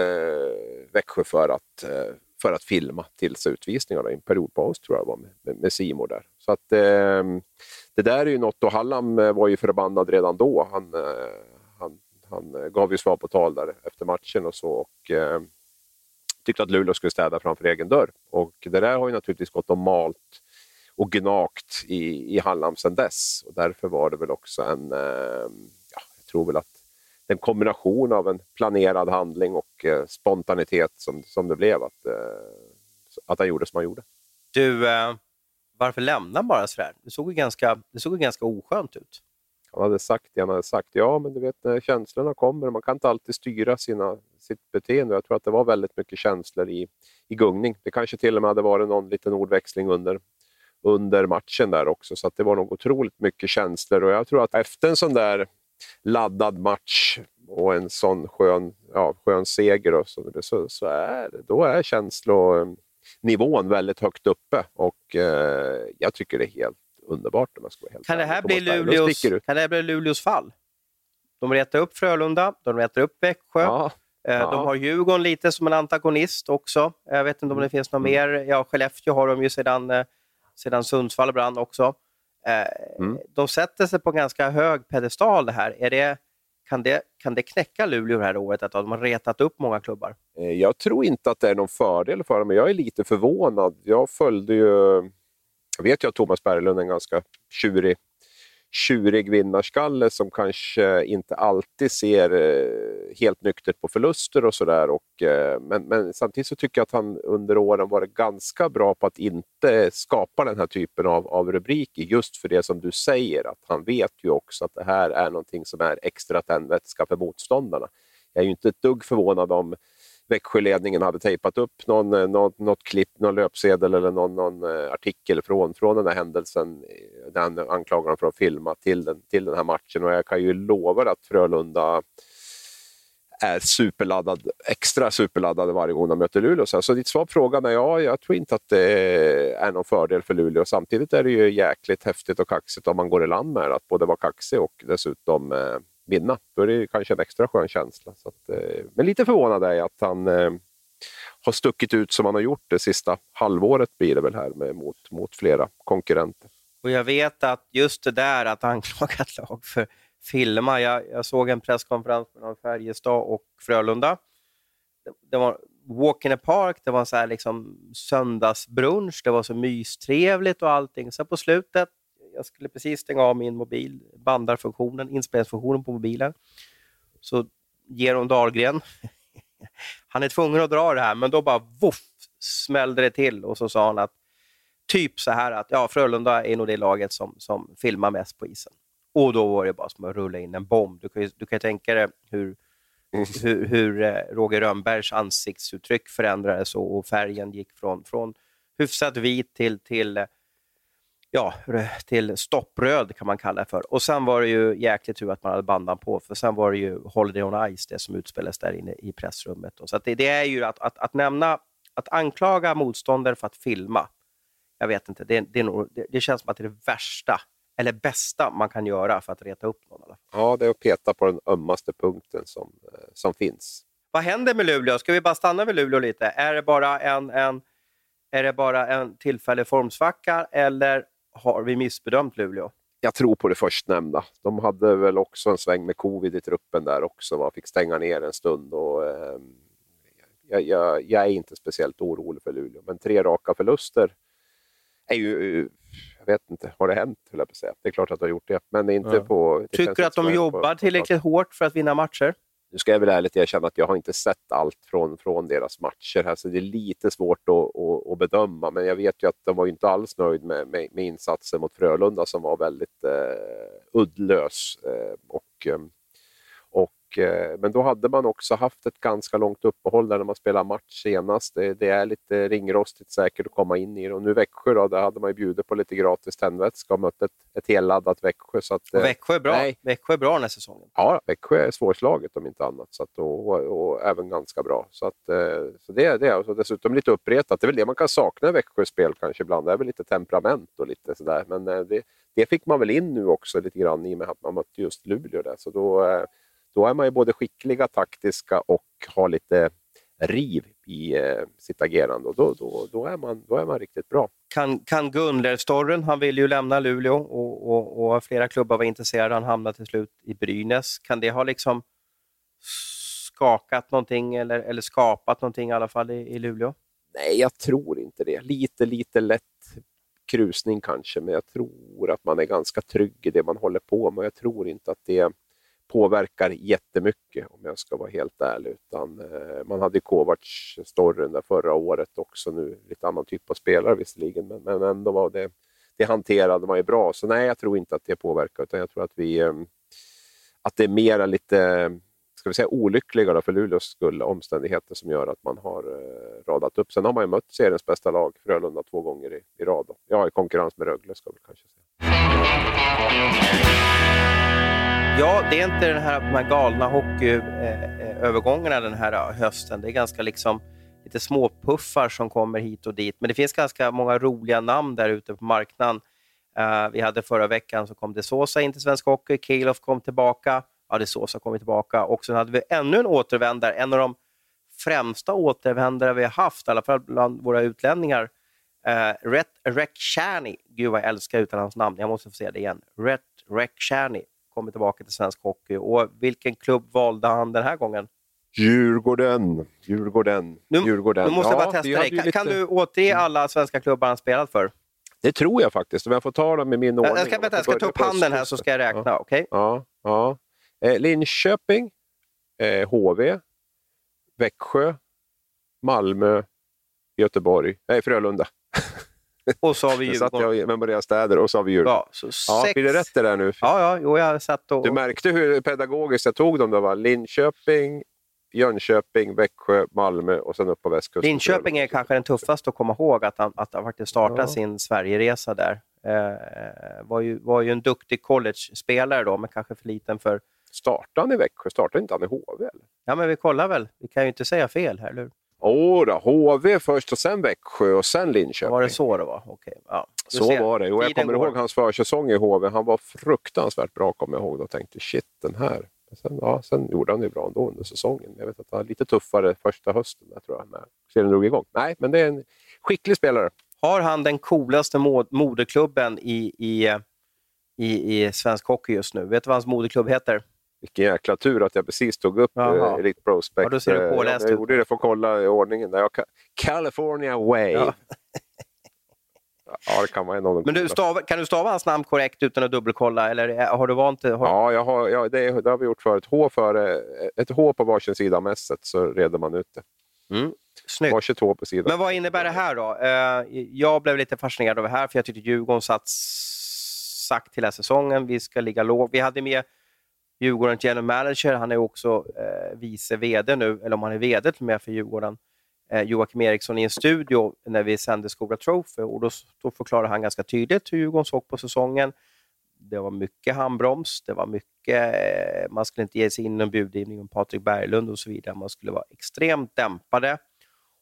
Växjö för att, eh, för att filma tills utvisningarna i en periodpaus tror jag det var med, med, med där. Så att ehm, det där är ju något och Hallam eh, var ju förbannad redan då. Han, eh, han, han gav ju svar på tal där efter matchen och så. Och, ehm, tyckte att Luleå skulle städa framför egen dörr. Och det där har ju naturligtvis gått och malt och gnagt i, i Hallam sedan dess. Och därför var det väl också en, eh, ja, jag tror väl att en kombination av en planerad handling och eh, spontanitet som, som det blev, att, eh, att han gjorde som han gjorde. Du, eh, varför lämnar han bara sådär? Det såg ju ganska, det såg ju ganska oskönt ut. Han hade sagt det han hade sagt. Ja, men du vet när känslorna kommer, man kan inte alltid styra sina, sitt beteende. Jag tror att det var väldigt mycket känslor i, i gungning. Det kanske till och med hade varit någon liten ordväxling under, under matchen där också, så det var nog otroligt mycket känslor. Och jag tror att efter en sån där laddad match och en sån skön, ja, skön seger och så, så, så är, då är känslonivån väldigt högt uppe och eh, jag tycker det är helt underbart om jag ska vara helt Kan det, här bli Luleås, kan det här bli Luleås fall? De retar upp Frölunda, de retar upp Växjö. Ja, Eh, Ja. De har Djurgården lite som en antagonist också. Jag vet inte om det finns något Mm. mer. Ja, Skellefteå har de ju sedan, eh, sedan Sundsvall brann också. Eh, Mm. De sätter sig på en ganska hög pedestal det här. Är det, kan, det, kan det knäcka Luleå det här året att de har retat upp många klubbar? Eh, Jag tror inte att det är någon fördel för dem, men jag är lite förvånad. Jag följde ju... Jag vet ju att Thomas Berglund är en ganska tjurig, tjurig vinnarskalle som kanske inte alltid ser eh, helt nyktert på förluster och sådär. Eh, men, men samtidigt så tycker jag att han under åren varit ganska bra på att inte skapa den här typen av, av rubriker, just för det som du säger, att han vet ju också att det här är någonting som är extra tändvätska för motståndarna. Jag är ju inte ett dugg förvånad om Växjöledningen hade tejpat upp någon, eh, något, något klipp, någon löpsedel eller någon, någon eh, artikel från, från den här händelsen, Den där han anklagar dem för att filma till den, till den här matchen. Och jag kan ju lova att Frölunda är superladdad, extra superladdade varje gång de möter Luleå. Så så ditt svar på frågan är ja, jag tror inte att det är någon fördel för Luleå. Samtidigt är det ju jäkligt häftigt och kaxigt om man går i land med det, att både vara kaxig och dessutom eh, vinna. Då är det kanske en extra skön känsla. Så att, eh, men lite förvånad är jag att han eh, har stuckit ut som han har gjort det sista halvåret blir det väl här med, mot, mot flera konkurrenter. Och jag vet att just det där att anklaga ett lag för filma. Jag, jag såg en presskonferens mellan Färjestad och Frölunda. Det, det var walk in a park, det var så här liksom söndagsbrunch, det var så mystrevligt och allting. Sen på slutet, jag skulle precis stänga av min mobil, bandarfunktionen, inspelningsfunktionen på mobilen, så ger hon Dahlgren, han är tvungen att dra det här, men då bara voff smällde det till och så sa han att typ så här att ja, Frölunda är nog det laget som, som filmar mest på isen. Och då var det bara som att rulla in en bomb. Du kan ju, du kan ju tänka dig hur, hur, hur eh, Roger Rönnbergs ansiktsuttryck förändrades och, och färgen gick från, från hyfsat vit till, till eh, ja, till stoppröd kan man kalla det för. Och sen var det ju jäkligt tur att man hade bandan på, för sen var det ju Holiday on Ice, det som utspelades där inne i pressrummet. Så det, det, är ju att, att, att nämna, att anklaga motståndare för att filma, jag vet inte, det, det, nog, det, det känns som att det är det värsta, eller bästa man kan göra för att reta upp någon. Ja, det är att peta på den ömmaste punkten som, eh, som finns. Vad händer med Luleå? Ska vi bara stanna vid Luleå lite? Är det bara en, en, är det bara en tillfällig formsvacka eller har vi missbedömt Luleå? Jag tror på det förstnämnda. De hade väl också en sväng med covid i truppen där också. Man fick stänga ner en stund. Och, eh, jag, jag, jag, är inte speciellt orolig för Luleå, men tre raka förluster är ju... Jag vet inte, har det hänt? jag säga. Det är klart att det har gjort det, men inte ja. på... Tycker du att de jobbar på, tillräckligt hårt för att vinna matcher? Nu ska jag väl ärligt erkänna att jag har inte sett allt från, från deras matcher, här, så det är lite svårt att, att, att bedöma. Men jag vet ju att de var inte alls nöjd med, med, med insatsen mot Frölunda som var väldigt eh, uddlös. Eh, och, eh, Eh, men då hade man också haft ett ganska långt uppehåll där när man spelade match senast. Det, det är lite ringrostigt säkert att komma in i det. Och nu Växjö då, där hade man ju bjudit på lite gratis tändvätska och mött ett, ett helladdat Växjö. Så att, och eh, Växjö är bra. Nej. Växjö är bra den här säsongen. Ja, Växjö är svårslaget om inte annat. Så att, och, och, och, även ganska bra. Så, att, eh, så det, det är alltså dessutom lite uppretat. Det är väl det man kan sakna i Växjös spel kanske ibland. Det är väl lite temperament och lite sådär. Men det, det fick man väl in nu också lite grann i och med att man mötte just Luleå där. Så då, då är man ju både skickliga, taktiska och har lite riv i eh, sitt agerande och då, då, då, är man, då är man riktigt bra. Kan, kan Gunler-storren, han vill ju lämna Luleå och, och, och, flera klubbar var intresserade, han hamnade till slut i Brynäs. Kan det ha liksom skakat någonting eller, eller skapat någonting i alla fall i, i Luleå? Nej, jag tror inte det. Lite, lite lätt krusning kanske, men jag tror att man är ganska trygg i det man håller på med. Jag tror inte att det påverkar jättemycket om jag ska vara helt ärlig. Utan, eh, man hade Kovacs-storyn där förra året också, nu lite annan typ av spelare visserligen, men, men ändå var det, det hanterade man ju bra. Så nej, jag tror inte att det påverkar, utan jag tror att, vi, eh, att det är mera lite ska vi säga, olyckliga för Luleås skull, omständigheter som gör att man har eh, radat upp. Sen har man ju mött seriens bästa lag, Frölunda, två gånger i, i rad. Ja, i konkurrens med Rögle ska vi kanske säga. Ja, det är inte den här, de här galna hockeyövergångarna eh, eh, den här hösten. Det är ganska liksom lite småpuffar som kommer hit och dit. Men det finns ganska många roliga namn där ute på marknaden. Uh, vi hade förra veckan så kom det Sosa in till svensk hockey, Kilof kom tillbaka, ja det Sosa kom tillbaka och sen hade vi ännu en återvändare, en av de främsta återvändare vi har haft, i alla fall bland våra utlänningar. Uh, Ret Rekshani, gud vad jag älskar utan hans namn, jag måste få säga det igen. Ret Rekshani kommer tillbaka till svensk hockey. Och vilken klubb valde han den här gången? Djurgården. Djurgården. Nu, Djurgården. nu måste jag bara testa dig. Kan, lite... kan, du återge mm. alla svenska klubbar han spelat för? Det tror jag faktiskt, om jag får ta dem i min ordning. Jag ska, vänta, jag ska ta upp handen här så ska jag räkna. Ja. Okay? Ja, ja. Eh, Linköping, eh, HV, Växjö, Malmö, Göteborg, nej Frölunda. Och så har vi Djurgården. satt jag med Maria Städer och så har vi Djurgården. Ja, så ja, sex... Blir det rätt det där nu? Ja, ja jo, jag satt och... Du märkte hur pedagogiskt jag tog dem? Det var Linköping, Jönköping, Växjö, Malmö och sen upp på västkusten. Linköping är kanske den tuffaste att komma ihåg, att han, att han faktiskt startade ja. sin Sverigeresa där. Eh, var, ju, var ju en duktig college-spelare då, men kanske för liten för... Startade han i Växjö? Startade inte han i HV? Eller? Ja, men vi kollar väl. Vi kan ju inte säga fel här, eller Oh då, HV först och sen Växjö och sen Linköping. Var det så det var? Okay. Ja. Så ser, var det. Och jag kommer går. ihåg hans försäsong i HV. Han var fruktansvärt bra, kommer jag ihåg. Och tänkte shit, den här. Sen, ja, sen gjorde han det bra ändå under säsongen. Jag vet att han var lite tuffare första hösten, där, tror jag. När serien drog igång. Nej, men det är en skicklig spelare. Har han den coolaste moderklubben i, i, i, i svensk hockey just nu? Vet du vad hans moderklubb heter? Vilken jäkla tur att jag precis tog upp Jaha. Elite Prospect. Ja, då ser du eh, påläst jag gjorde det för att kolla i ordningen. Där California Way. Ja. ja, det kan man Men du stava, kan du stava hans namn korrekt utan att dubbelkolla? Eller har du vant har... Ja, jag har, ja det, det, har vi gjort förut. H före, ett H på varsin sida av mässet så reder man ut det. Mm. Snyggt. Var 22 på sidan. Men vad innebär det här då? Eh, jag blev lite fascinerad av det här, för jag tyckte Djurgården satt sagt hela säsongen, vi ska ligga lågt. Vi hade med Djurgårdens general manager, han är också eh, vice VD nu, eller om han är VD till med för Djurgården, eh, Joakim Eriksson i en studio när vi sände Skola Trophy och då, då förklarade han ganska tydligt hur Djurgården såg på säsongen. Det var mycket handbroms, det var mycket, eh, man skulle inte ge sig in i någon budgivning om Patrik Berglund och så vidare. Man skulle vara extremt dämpade.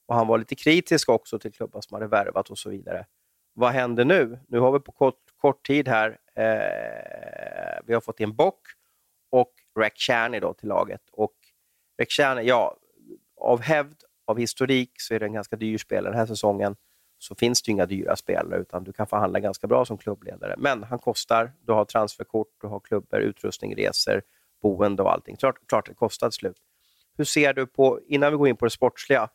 Och Han var lite kritisk också till klubbar som hade värvat och så vidare. Vad händer nu? Nu har vi på kort, kort tid här, eh, vi har fått in Bock och Rack då till laget. Och Rack ja, av hävd, av historik, så är det en ganska dyr spelare den här säsongen. Så finns det inga dyra spelare, utan du kan förhandla ganska bra som klubbledare. Men han kostar, du har transferkort, du har klubbor, utrustning, resor, boende och allting. Klart, klart det kostar till slut. Hur ser du på, innan vi går in på det sportsliga,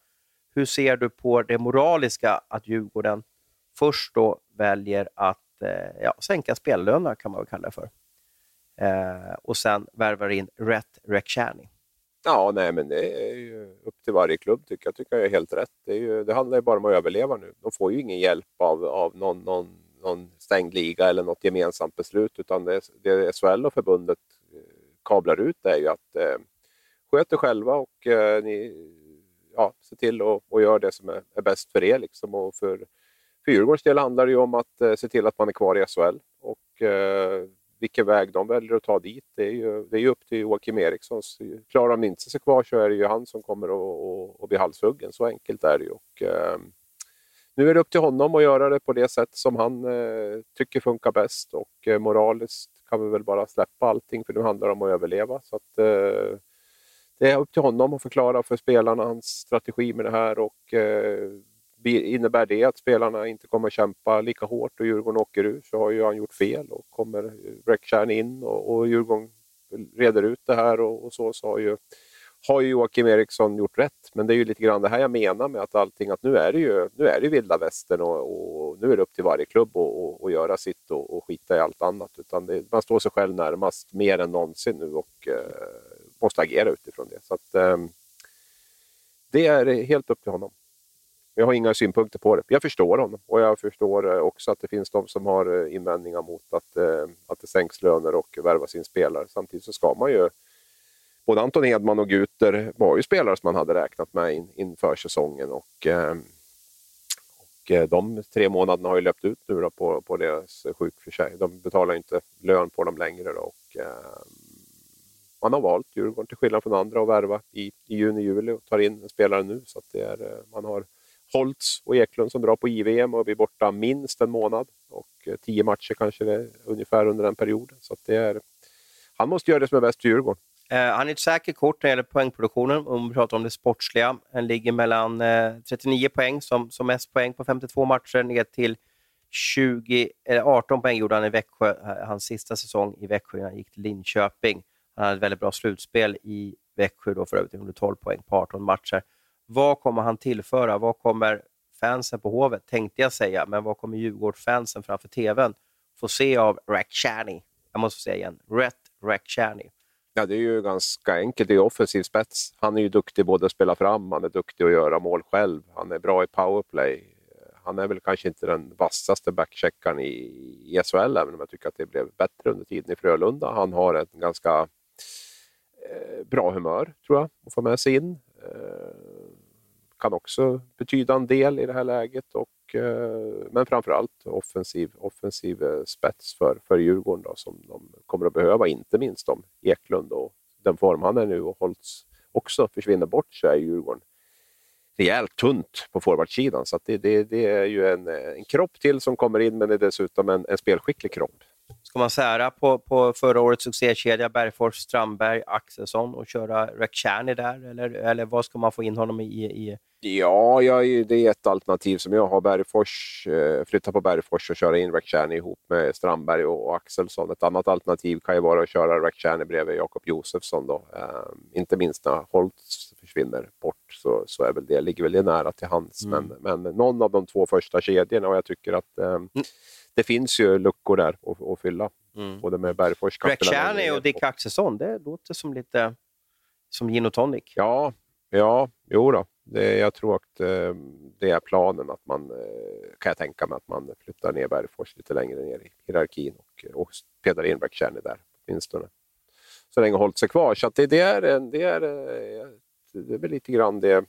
hur ser du på det moraliska att Djurgården först då väljer att eh, ja, sänka spellönerna, kan man väl kalla det för, eh, och sen värvar in rätt Rekshani? Ja, nej, men det är ju upp till varje klubb tycker jag. tycker jag är helt rätt. Det, är ju, det handlar ju bara om att överleva nu. De får ju ingen hjälp av, av någon, någon, någon stängd liga eller något gemensamt beslut, utan det, det SHL och förbundet eh, kablar ut det är ju att eh, sköt er själva och eh, ni, ja, se till och, och gör det som är, är bäst för er. Liksom. Och för, för Djurgårdens del handlar det ju om att eh, se till att man är kvar i SHL. Och, eh, vilken väg de väljer att ta dit, det är ju, det är ju upp till Joakim Eriksson. Klarar han inte sig kvar så är det ju han som kommer att, att, bli halshuggen. Så enkelt är det ju. Och, eh, nu är det upp till honom att göra det på det sätt som han eh, tycker funkar bäst och eh, moraliskt kan vi väl bara släppa allting för nu handlar det om att överleva. Så att, eh, det är upp till honom att förklara för spelarna hans strategi med det här och eh, innebär det att spelarna inte kommer kämpa lika hårt och Djurgården åker ur så har ju han gjort fel och kommer eh, Bräckstjärn in och, och Djurgården reder ut det här och, och så, så har ju, har ju Joakim Eriksson gjort rätt. Men det är ju lite grann det här jag menar med att allting, att nu är det ju nu är det vilda västern och, och nu är det upp till varje klubb att göra sitt och, och skita i allt annat. Utan det, man står sig själv närmast mer än någonsin nu och eh, måste agera utifrån det. Så att, eh, det är helt upp till honom. Jag har inga synpunkter på det. Jag förstår honom och jag förstår eh, också att det finns de som har eh, invändningar mot att, eh, att det sänks löner och värvas in spelare. Samtidigt så ska man ju... Både Anton Edman och Guter var ju spelare som man hade räknat med in, inför säsongen och, ehm, och de tre månaderna har ju löpt ut nu på, på deras sjukförsäkring. De betalar inte lön på dem längre då, och ehm, man har valt Djurgården till skillnad från andra att värva i, i juni, juli och tar in en spelare nu. Så att det är, man har Holtz och Eklund som drar på JVM och blir borta minst en månad. Och eh, tio matcher kanske det ungefär under den perioden. Så det är, han måste göra det som är bäst för Djurgården. Eh, han är ett säkert kort när det gäller poängproduktionen, om vi pratar om det sportsliga. Han ligger mellan eh, 39 poäng, som, som mest poäng på 52 matcher, ner till 20, eh, 18 poäng gjorde han i Växjö, eh, hans sista säsong i Växjö innan han gick till Linköping. Han hade ett väldigt bra slutspel i Växjö då för övrigt, 112 poäng på 18 matcher. Vad kommer han tillföra? Vad kommer fansen på Hovet, tänkte jag säga, men vad kommer Djurgårdsfansen framför TVn få se av Rakhshani? Jag måste säga igen, Rätt Rakhshani. Ja, det är ju ganska enkelt. Det är offensiv spets. Han är ju duktig både att spela fram, han är duktig att göra mål själv. Han är bra i powerplay. Han är väl kanske inte den vassaste backcheckaren i, i SHL, även om jag tycker att det blev bättre under tiden i Frölunda. Han har ett ganska eh, bra humör, tror jag, att få med sig in. Eh, kan också betyda en del i det här läget. Och, eh, men framförallt offensiv, offensiv eh, spets för, för Djurgården då, som de kommer att behöva, inte minst om Eklund och den form han är nu och Holtz också försvinner bort så är Djurgården rejält tunt på forwardsidan. Så det, det, det, är ju en, eh, en kropp till som kommer in, men det är dessutom en, en spelskicklig kropp. Ska man sära på, på förra årets succékedja Bergfors, Strandberg, Axelsson och köra Rekshani där? Eller, eller vad ska man få in honom i? i... Ja, jag, det är ett alternativ som jag har. Bergfors, eh, flytta på Bergfors och köra in Rekshani ihop med Strandberg och, Axelsson. Ett annat alternativ kan ju vara att köra Rekshani bredvid Jakob Josefsson. Då. Eh, inte minst när Holtz försvinner bort så, så är väl det, ligger väl det nära till hands. Mm. Men, men någon av de två första kedjorna och jag tycker att eh, mm det finns ju luckor där att, att fylla. Mm. Både med Bergfors Greg Chaney och Dick Axelsson, det låter som lite som gin och tonic. Ja, Ja, jo då. Det, jag tror att eh, det är planen, att man, eh, kan jag tänka mig, att man flyttar ner Bergfors lite längre ner i hierarkin och, och pedar in Rakhshani där åtminstone. Så länge hållit sig kvar. Så det, det, är, det, är, eh, det är väl lite grann det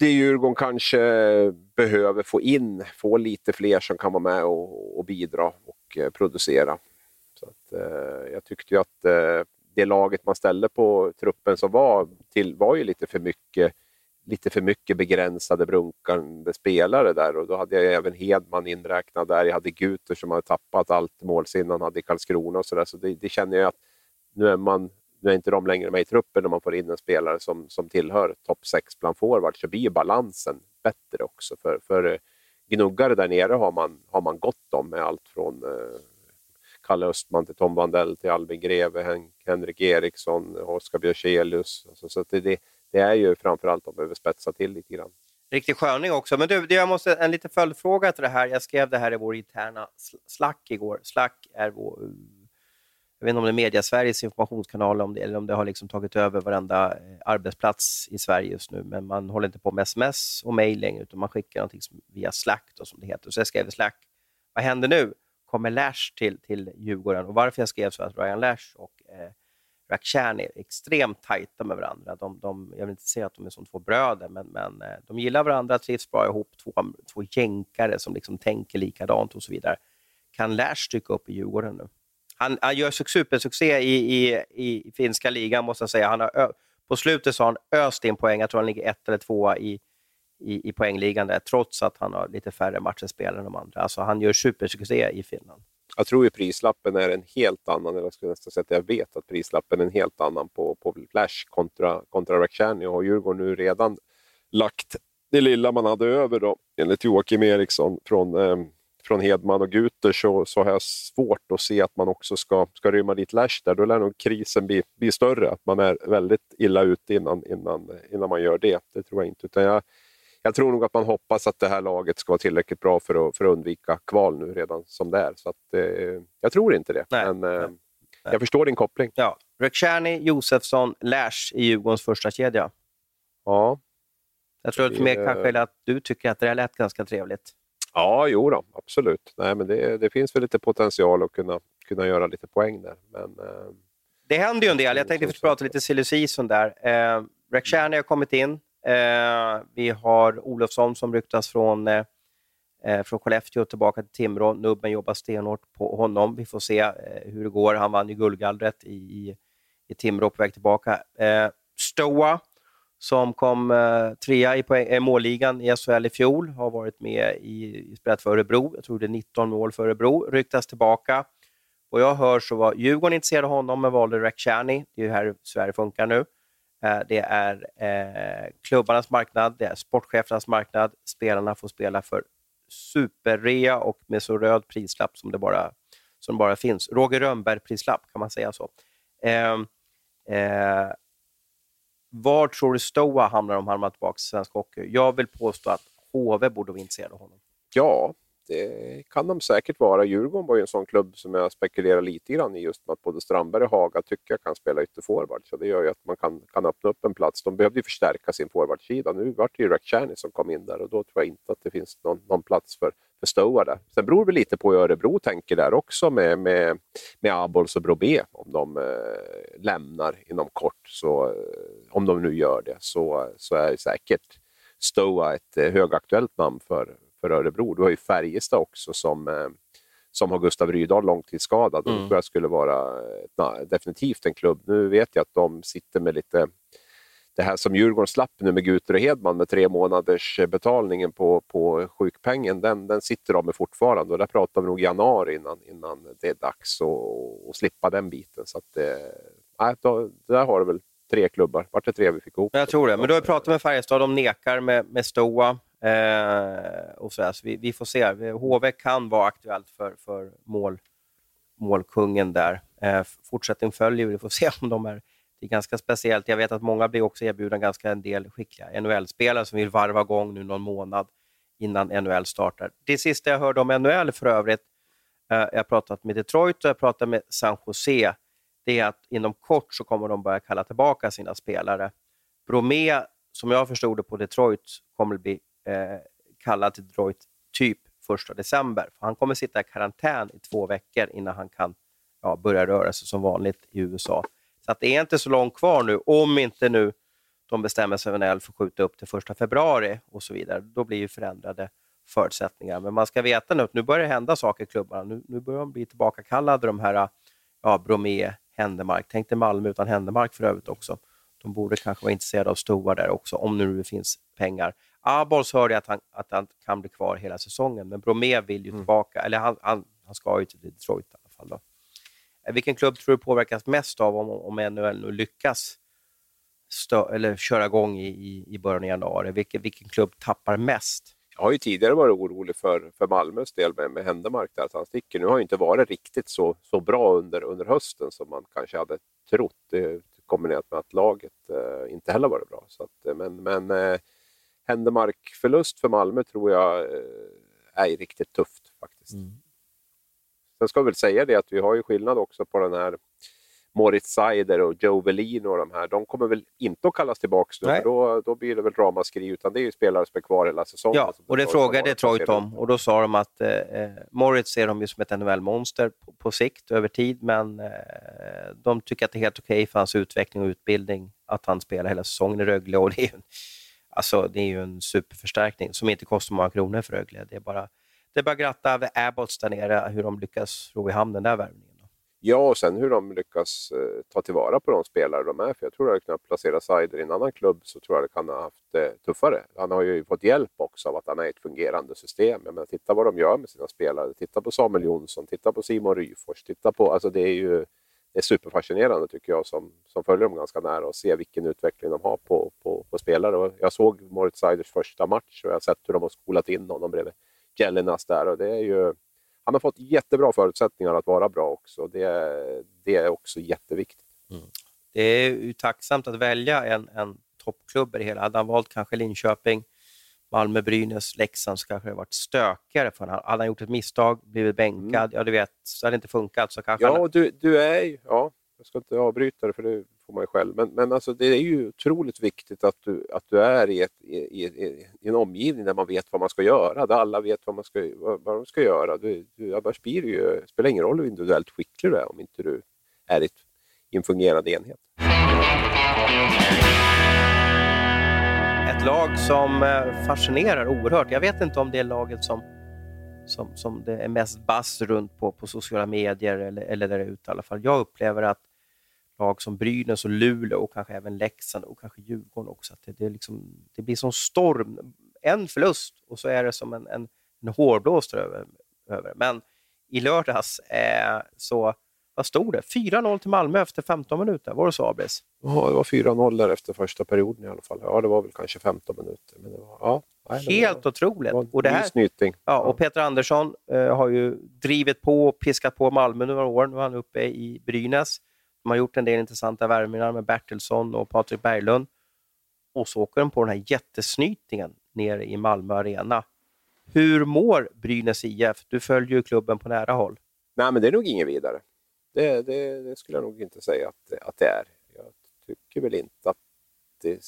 det Djurgården kanske behöver få in, få lite fler som kan vara med och, och bidra och eh, producera. Så att, eh, jag tyckte ju att eh, det laget man ställde på truppen som var till var ju lite för mycket lite för mycket begränsade brunkande spelare där och då hade jag även Hedman inräknad där. Jag hade Guter som hade tappat allt målsinne han hade i Karlskrona och sådär. Så det, det känner jag att nu är man nu är inte de längre med i truppen när man får in en spelare som, som tillhör topp 6 bland forwards, så blir balansen bättre också. För, för eh, gnuggare där nere har man, har man gott om med allt från eh, Kalle Östman till Tom Vandell till Albin Greve, Hen Henrik Eriksson, Oskar Björselius. Alltså, så det, det, det, är ju framförallt de behöver spetsa till lite grann. Riktig sköning också. Men du, jag måste, en liten följdfråga till det här. Jag skrev det här i vår interna Slack igår. Slack är vår jag vet inte om det är Media Sveriges informationskanal om det, eller om det har liksom tagit över varenda eh, arbetsplats i Sverige just nu. Men man håller inte på med sms och mejl längre, utan man skickar någonting via Slack, då, som det heter. Så jag skrev i Slack, vad händer nu? Kommer Lash till, till Djurgården? Och varför jag skrev så att Ryan Lash och eh, Rakhshani är extremt tajta med varandra. De, de, jag vill inte säga att de är som två bröder, men, men eh, de gillar varandra, trivs bra ihop. Två, två jänkare som liksom tänker likadant och så vidare. Kan Lash dyka upp i Djurgården nu? Han, han gör supersuccé i, i, i finska ligan, måste jag säga. Han har, på slutet så har han öst in poäng. Jag tror han ligger ett eller tvåa i, i, i poängligan där, trots att han har lite färre matcher spelare än de andra. Alltså, han gör supersuccé i Finland. Jag tror ju prislappen är en helt annan, eller jag skulle nästan säga att jag vet att prislappen är en helt annan på, på Flash kontra, kontra Rakhshani. Och Djurgården nu redan lagt det lilla man hade över då, enligt Joakim Eriksson från eh, från Hedman och Guter så, så har jag svårt att se att man också ska, ska rymma dit Lash där. Då lär nog krisen bli, bli större, att man är väldigt illa ute innan, innan, innan man gör det. Det tror jag inte. Utan jag, jag tror nog att man hoppas att det här laget ska vara tillräckligt bra för att, för att undvika kval nu redan som det är. Så att, eh, jag tror inte det. Nej, men, eh, nej. Jag förstår din koppling. Ja. Rekshani, Josefsson, Lash i Djurgårdens första kedja. Ja. Jag tror att mer kanske att du tycker att det här lät ganska trevligt. Ja, jo då, absolut. Nej, men det, det finns väl lite potential att kunna, kunna göra lite poäng där. Men, eh, det händer ju en del. Jag tänkte att vi prata lite silly season där. Eh, Rakhshani har kommit in. Eh, vi har Olofsson som ryktas från, eh, eh, från Skellefteå tillbaka till Timrå. Nubben jobbar stenhårt på honom. Vi får se eh, hur det går. Han vann ju guldgallret i, i, i Timrå på väg tillbaka. Eh, Stoa som kom eh, trea i poäng, eh, målligan i SHL i fjol, har varit med i, spelat för Örebro. Jag tror det är 19 mål för Örebro. Ryktas tillbaka. Och jag hör så var Djurgården intresserade av honom, men valde Rakhshani. Det är ju här Sverige funkar nu. Eh, det är eh, klubbarnas marknad, det är sportchefernas marknad. Spelarna får spela för superrea och med så röd prislapp som det bara, som bara finns. Roger Rönnberg-prislapp, kan man säga så. Ehm, eh, var tror du Stoa hamnar om han hamnar tillbaka i svensk hockey? Jag vill påstå att HV borde vara intresserade av honom. Ja, det kan de säkert vara. Djurgården var ju en sån klubb som jag spekulerar lite grann i just med att både Strandberg och Haga tycker jag kan spela ytterforward. Så det gör ju att man kan, kan öppna upp en plats. De behövde ju förstärka sin forwardsida. Nu var det ju Rakhshani som kom in där och då tror jag inte att det finns någon, någon plats för, för Stoa där. Sen beror det lite på hur Örebro tänker där också med, med, med Abols och Brobé. Om de eh, lämnar inom kort, så, eh, om de nu gör det, så, så är säkert Stoa ett eh, högaktuellt namn för, för Örebro. Du har ju Färjestad också som, eh, som har Gustav Rydahl långtidsskadad. Mm. Det tror jag skulle vara na, definitivt en klubb. Nu vet jag att de sitter med lite det här som Djurgården slapp nu med Guter och Hedman med tre månaders betalningen på, på sjukpengen, den, den sitter de med fortfarande och där pratar vi nog januari innan, innan det är dags att, slippa den biten. Så att, eh, då, där har du väl tre klubbar. Vart det tre vi fick ihop? Jag tror det, men du har pratat med Färjestad, de nekar med, med Stoa. Eh, och så, så vi, vi, får se. HV kan vara aktuellt för, för mål, målkungen där. Eh, fortsättning följer vi, får se om de är... Det är ganska speciellt. Jag vet att många blir också erbjudna ganska en del skickliga NHL-spelare som vill varva igång nu någon månad innan NHL startar. Det sista jag hörde om NHL för övrigt, eh, jag har pratat med Detroit och jag pratat med San Jose, det är att inom kort så kommer de börja kalla tillbaka sina spelare Bromé, som jag förstod det på Detroit, kommer att bli Eh, kallad till Detroit typ 1 december. För han kommer sitta i karantän i två veckor innan han kan ja, börja röra sig som vanligt i USA. Så att det är inte så långt kvar nu, om inte nu de bestämmer sig för att skjuta upp till 1 februari och så vidare. Då blir ju förändrade förutsättningar. Men man ska veta nu att nu börjar det hända saker i klubbarna. Nu, nu börjar de bli tillbakakallade, de här ja, Bromé, Händemark. Tänk dig Malmö utan Händemark för övrigt också. De borde kanske vara intresserade av Stoa där också, om nu det finns pengar. Abols hörde att han, att han kan bli kvar hela säsongen, men Bromé vill ju mm. tillbaka, eller han, han, han ska ju till Detroit i alla fall. Då. Eh, vilken klubb tror du påverkas mest av om, om NHL nu lyckas stö, eller köra igång i, i, början av januari? Vilken, vilken klubb tappar mest? Jag har ju tidigare varit orolig för, för Malmös del med, med Händemark, där, att han sticker. Nu har han inte varit riktigt så, så bra under, under hösten som man kanske hade trott. Det, kombinerat med att laget eh, inte heller varit bra. Så att, eh, men men eh, Händemark-förlust för Malmö tror jag eh, är riktigt tufft faktiskt. Mm. Sen ska vi väl säga det att vi har ju skillnad också på den här Moritz Seider och Joe Velin och de här, de kommer väl inte att kallas tillbaka nu, för då, då blir det väl ramaskri, utan det är ju spelare som är kvar hela säsongen. Ja, och det frågade Detroit om och då sa de att eh, eh, Moritz ser de ju som ett NHL-monster på, på, sikt, över tid, men eh, de tycker att det är helt okej okay för hans utveckling och utbildning att han spelar hela säsongen i Rögle. Och det, är ju, alltså, det är ju en superförstärkning som inte kostar många kronor för Rögle. Det är bara, det är bara att gratta Abbots där nere, hur de lyckas ro i hamn den där värvningen. Ja, och sen hur de lyckas eh, ta tillvara på de spelare de är. För jag tror att hade kunnat placera Seider i en annan klubb så tror jag det kan ha haft det eh, tuffare. Han har ju fått hjälp också av att han är i ett fungerande system. Jag menar, titta vad de gör med sina spelare. Titta på Samuel Jonsson, titta på Simon Ryfors. Titta på, alltså det är ju det är superfascinerande tycker jag som, som följer dem ganska nära och ser vilken utveckling de har på, på, på spelare. Och jag såg Moritz Seiders första match och jag har sett hur de har skolat in honom bredvid Jellinas där och det är ju han har fått jättebra förutsättningar att vara bra också. Det, det är också jätteviktigt. Mm. Det är ju tacksamt att välja en, en toppklubb i det hela. Hade han valt kanske Linköping, Malmö, Brynäs, Leksand så kanske det varit stökigare för honom. Hade han gjort ett misstag, blivit bänkad, mm. ja du vet, så hade det inte funkat. Så kanske ja, han... du, du är ju, ja, jag ska inte avbryta det för det får man ju själv. Men, men alltså, det är ju otroligt viktigt att du, att du är i, ett, i, i, i en omgivning där man vet vad man ska göra, där alla vet vad, man ska, vad, vad de ska göra. Du, du, annars blir det ju, spelar ingen roll hur individuellt skicklig du är om inte du är i en fungerande enhet. Ett lag som eh, fascinerar oerhört. Jag vet inte om det är laget som som, som det är mest bass runt på, på sociala medier eller, eller där ute i alla fall. Jag upplever att lag som Brynäs och Luleå och kanske även Leksand och kanske Djurgården också. Att det, det, liksom, det blir som storm. En förlust och så är det som en, en, en hårblåst över, över. Men i lördags eh, så, vad stod det? 4-0 till Malmö efter 15 minuter. Var det så, Abris? Ja, det var 4-0 där efter första perioden i alla fall. Ja, det var väl kanske 15 minuter. Men det var, ja, nej, det Helt var, otroligt. Var och, det här, ja, och Peter Andersson eh, har ju drivit på och piskat på Malmö några år. Nu är han uppe i Brynäs. De har gjort en del intressanta värvningar med Bertilsson och Patrik Berglund. Och så åker de på den här jättesnytningen nere i Malmö Arena. Hur mår Brynäs IF? Du följer ju klubben på nära håll. Nej, men det är nog inget vidare. Det, det, det skulle jag nog inte säga att, att det är. Jag tycker väl inte att det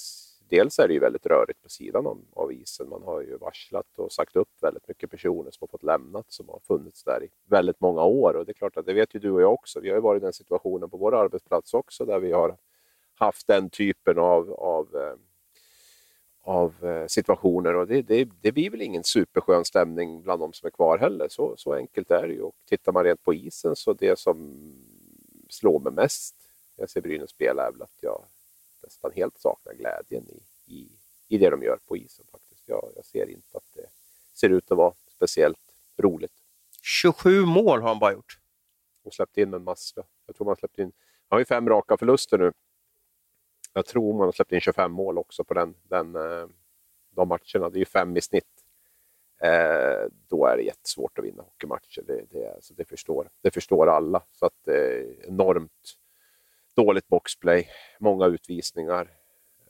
dels är det ju väldigt rörigt på sidan om, av isen. Man har ju varslat och sagt upp väldigt mycket personer som har fått lämnat, som har funnits där i väldigt många år. Och det är klart att det vet ju du och jag också. Vi har ju varit i den situationen på vår arbetsplats också, där vi har haft den typen av, av, eh, av eh, situationer. Och det, det, det blir väl ingen superskön stämning bland de som är kvar heller. Så, så enkelt är det ju. Och tittar man rent på isen så det som slår mig mest när jag ser Brynäs spela är väl att jag nästan helt saknar glädjen i, i, i det de gör på isen. faktiskt. Jag, jag ser inte att det ser ut att vara speciellt roligt. 27 mål har han bara gjort. Och släppt in en massa. Jag tror man släppt in... Han har ju fem raka förluster nu. Jag tror man har släppt in 25 mål också på den, den, eh, de matcherna. Det är ju fem i snitt. Eh, då är det jättesvårt att vinna hockeymatcher. Det, det, så det, förstår, det förstår alla. Så att, eh, enormt dåligt boxplay, många utvisningar.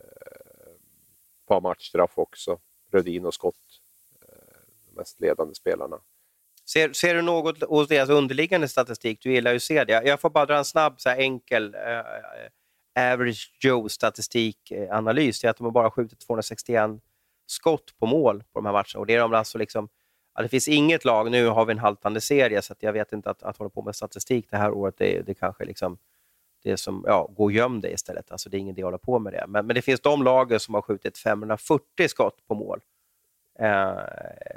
Eh, par matchstraff också. Rödin och Skott, eh, de mest ledande spelarna. Ser, ser du något hos deras underliggande statistik? Du gillar ju att se det. Jag får bara dra en snabb, så enkel. Eh, eh average Joe-statistikanalys, det är att de har bara skjutit 261 skott på mål på de här matcherna. Och det, är de alltså liksom, ja, det finns inget lag, nu har vi en haltande serie, så jag vet inte att, att hålla på med statistik det här året, det, det kanske liksom det är som, ja, gå och göm dig istället. Alltså, det är ingen idé att hålla på med det. Men, men det finns de lagen som har skjutit 540 skott på mål. Eh,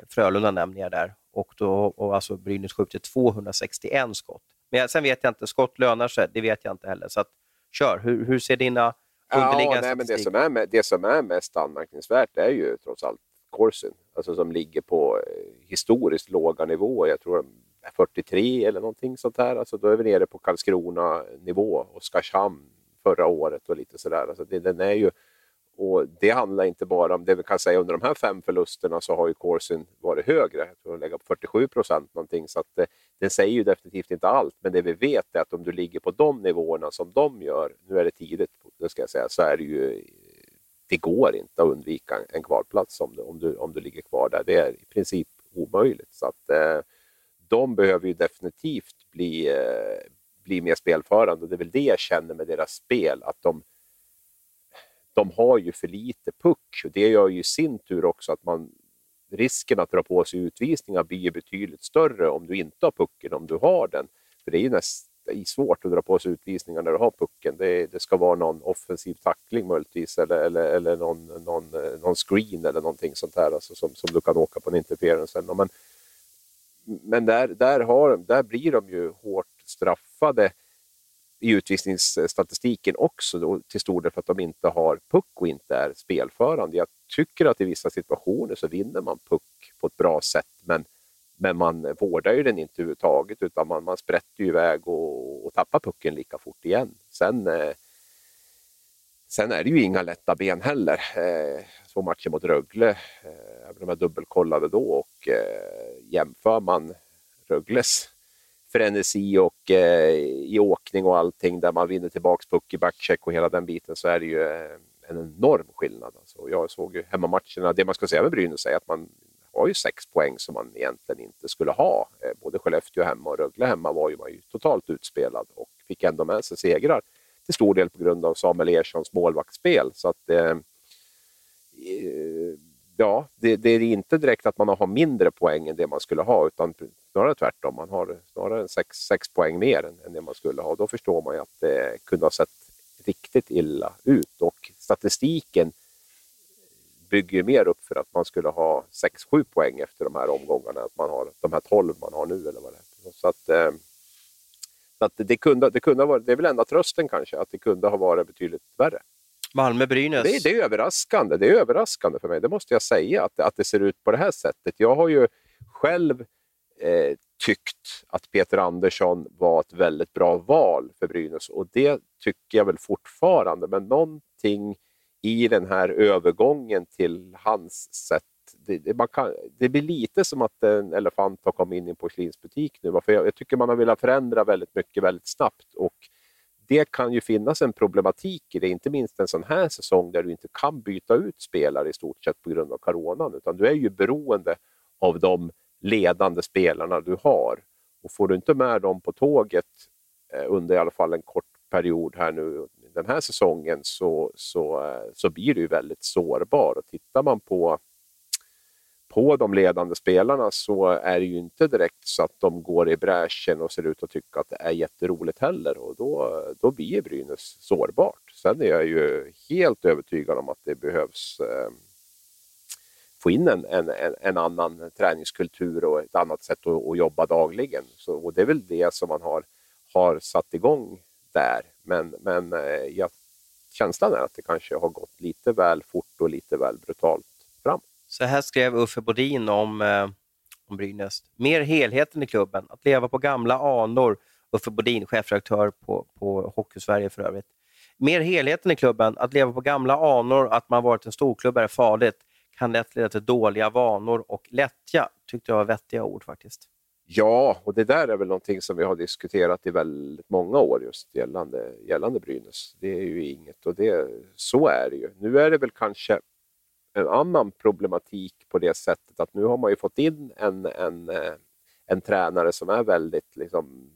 Frölunda nämner jag där. Och, då, och alltså Brynäs skjutit 261 skott. Men sen vet jag inte, skott lönar sig, det vet jag inte heller. Så att, kör, hur, hur ser dina underliggande ja, nej, men det, som är, det som är mest anmärkningsvärt är ju trots allt Corsin, alltså som ligger på eh, historiskt låga nivåer. Jag tror 43 eller någonting sånt här. Alltså då är vi nere på Karlskrona-nivå, Oskarshamn förra året och lite sådär. Alltså det, den är ju, och det handlar inte bara om, det vi kan säga under de här fem förlusterna så har ju Corsin varit högre, jag tror lägga på 47 procent någonting. Så att det, det säger ju definitivt inte allt, men det vi vet är att om du ligger på de nivåerna som de gör, nu är det tidigt, det ska jag säga, så är det ju det går inte att undvika en kvalplats om du, om du, om du ligger kvar där. Det är i princip omöjligt. Så att, eh, de behöver ju definitivt bli, eh, bli mer spelförande. och Det är väl det jag känner med deras spel, att de, de har ju för lite puck. Och det gör ju i sin tur också att man, risken att dra på sig utvisningar blir betydligt större om du inte har pucken, om du har den. För det är ju näst, det är svårt att dra på sig utvisningar när du har pucken. Det, det ska vara någon offensiv tackling möjligtvis eller, eller, eller någon, någon, eh, någon screen eller någonting sånt här alltså som, som du kan åka på en interference. Men men där, där, har, där blir de ju hårt straffade i utvisningsstatistiken också då, till stor del för att de inte har puck och inte är spelförande. Jag tycker att i vissa situationer så vinner man puck på ett bra sätt men, men man vårdar ju den inte överhuvudtaget utan man, man sprätter ju iväg och, och tappar pucken lika fort igen. Sen, eh, sen är det ju inga lätta ben heller. Eh, två matcher mot Rögle, eh, även om jag dubbelkollade då och eh, jämför man Rögles frenesi och eh, i åkning och allting där man vinner tillbaks puck i backcheck och hela den biten så är det ju eh, en enorm skillnad. Alltså, jag såg ju hemmamatcherna, det man ska säga med Brynäs är att man har ju sex poäng som man egentligen inte skulle ha. Eh, både Skellefteå hemma och Rögle hemma var ju man ju totalt utspelad och fick ändå med sig segrar till stor del på grund av Samuel Erssons målvaktsspel. Så att, eh, eh ja, det, det, är inte direkt att man har mindre poäng än det man skulle ha, utan snarare tvärtom. Man har snarare sex, sex poäng mer än, än det man skulle ha. Då förstår man ju att det kunde ha sett riktigt illa ut och statistiken bygger mer upp för att man skulle ha 6-7 poäng efter de här omgångarna, att man har de här 12 man har nu eller vad det är. Så att, eh, så att det, kunde, det kunde ha varit, det är väl enda trösten kanske, att det kunde ha varit betydligt värre. Malmö-Brynäs. Det, det, är överraskande. Det är överraskande för mig, det måste jag säga, att, att det ser ut på det här sättet. Jag har ju själv eh, tyckt att Peter Andersson var ett väldigt bra val för Brynäs och det tycker jag väl fortfarande. Men någonting i den här övergången till hans sätt det, det, kan, det, blir lite som att en elefant har kommit in i en porslinsbutik nu. För jag, jag tycker man har velat förändra väldigt mycket väldigt snabbt och det kan ju finnas en problematik i det, inte minst en sån här säsong där du inte kan byta ut spelare i stort sett på grund av coronan, utan du är ju beroende av de ledande spelarna du har. Och får du inte med dem på tåget eh, under i alla fall en kort period här nu den här säsongen så, så, eh, så blir du väldigt sårbar. Och tittar man på på de ledande spelarna så är det ju inte direkt så att de går i bräschen och ser ut att tycka att det är jätteroligt heller och då, då blir Brynäs sårbart. Sen är jag ju helt övertygad om att det behövs eh, få in en, en, en, annan träningskultur och ett annat sätt att, att jobba dagligen. Så, och det är väl det som man har, har satt igång där. Men, men eh, jag, känslan är att det kanske har gått lite väl fort och lite väl brutalt. Så här skrev Uffe Bodin om, eh, om Brynäs. Mer helheten i klubben, att leva på gamla anor. Uffe Bodin, chefredaktör på, på Hockeysverige för övrigt. Mer helheten i klubben, att leva på gamla anor, att man varit en storklubb är farligt, kan lätt leda till dåliga vanor och lättja. tyckte jag var vettiga ord faktiskt. Ja, och det där är väl någonting som vi har diskuterat i väldigt många år just gällande, gällande Brynäs. Det är ju inget och det, så är det ju. Nu är det väl kanske en annan problematik på det sättet att nu har man ju fått in en, en, eh, en tränare som är väldigt liksom,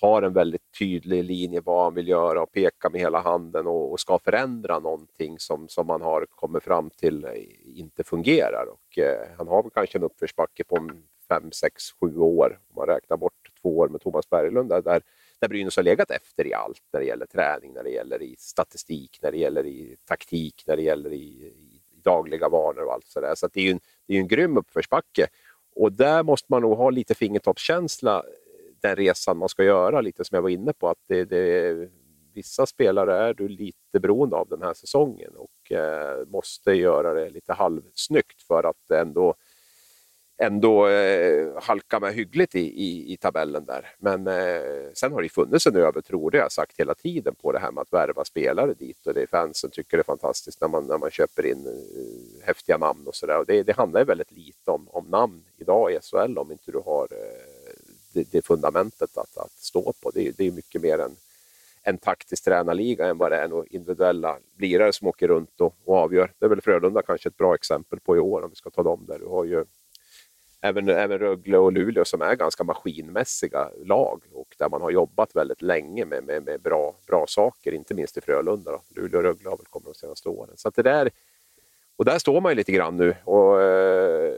har en väldigt tydlig linje vad han vill göra och pekar med hela handen och, och ska förändra någonting som, som man har kommit fram till eh, inte fungerar. Och, eh, han har kanske en uppförsbacke på 5, 6, 7 år om man räknar bort två år med Thomas Berglund där, där Brynäs har legat efter i allt när det gäller träning, när det gäller i statistik, när det gäller i taktik, när det gäller i dagliga vanor och allt sådär. Så, så det är ju en, det är en grym uppförsbacke. Och där måste man nog ha lite fingertoppskänsla eh, den resan man ska göra, lite som jag var inne på. att det, det, Vissa spelare är du lite beroende av den här säsongen och eh, måste göra det lite halvsnyggt för att ändå ändå eh, halka med hyggligt i, i, i tabellen där. Men eh, sen har det funnits en övertro, det har jag sagt hela tiden, på det här med att värva spelare dit och det är fansen tycker det är fantastiskt när man, när man köper in eh, häftiga namn och sådär. Det, det handlar ju väldigt lite om, om namn idag i SHL om inte du har eh, det, det fundamentet att, att stå på. Det, det är mycket mer en, en taktisk tränarliga än vad det är några individuella lirare som åker runt och, och avgör. Det är väl Frölunda kanske ett bra exempel på i år om vi ska ta dem där. Du har ju även, även Rögle och Luleå som är ganska maskinmässiga lag och där man har jobbat väldigt länge med, med, med bra, bra saker, inte minst i Frölunda. Då. Luleå och Rögle har väl kommit de senaste åren. Så det där, och där står man ju lite grann nu. Och, eh,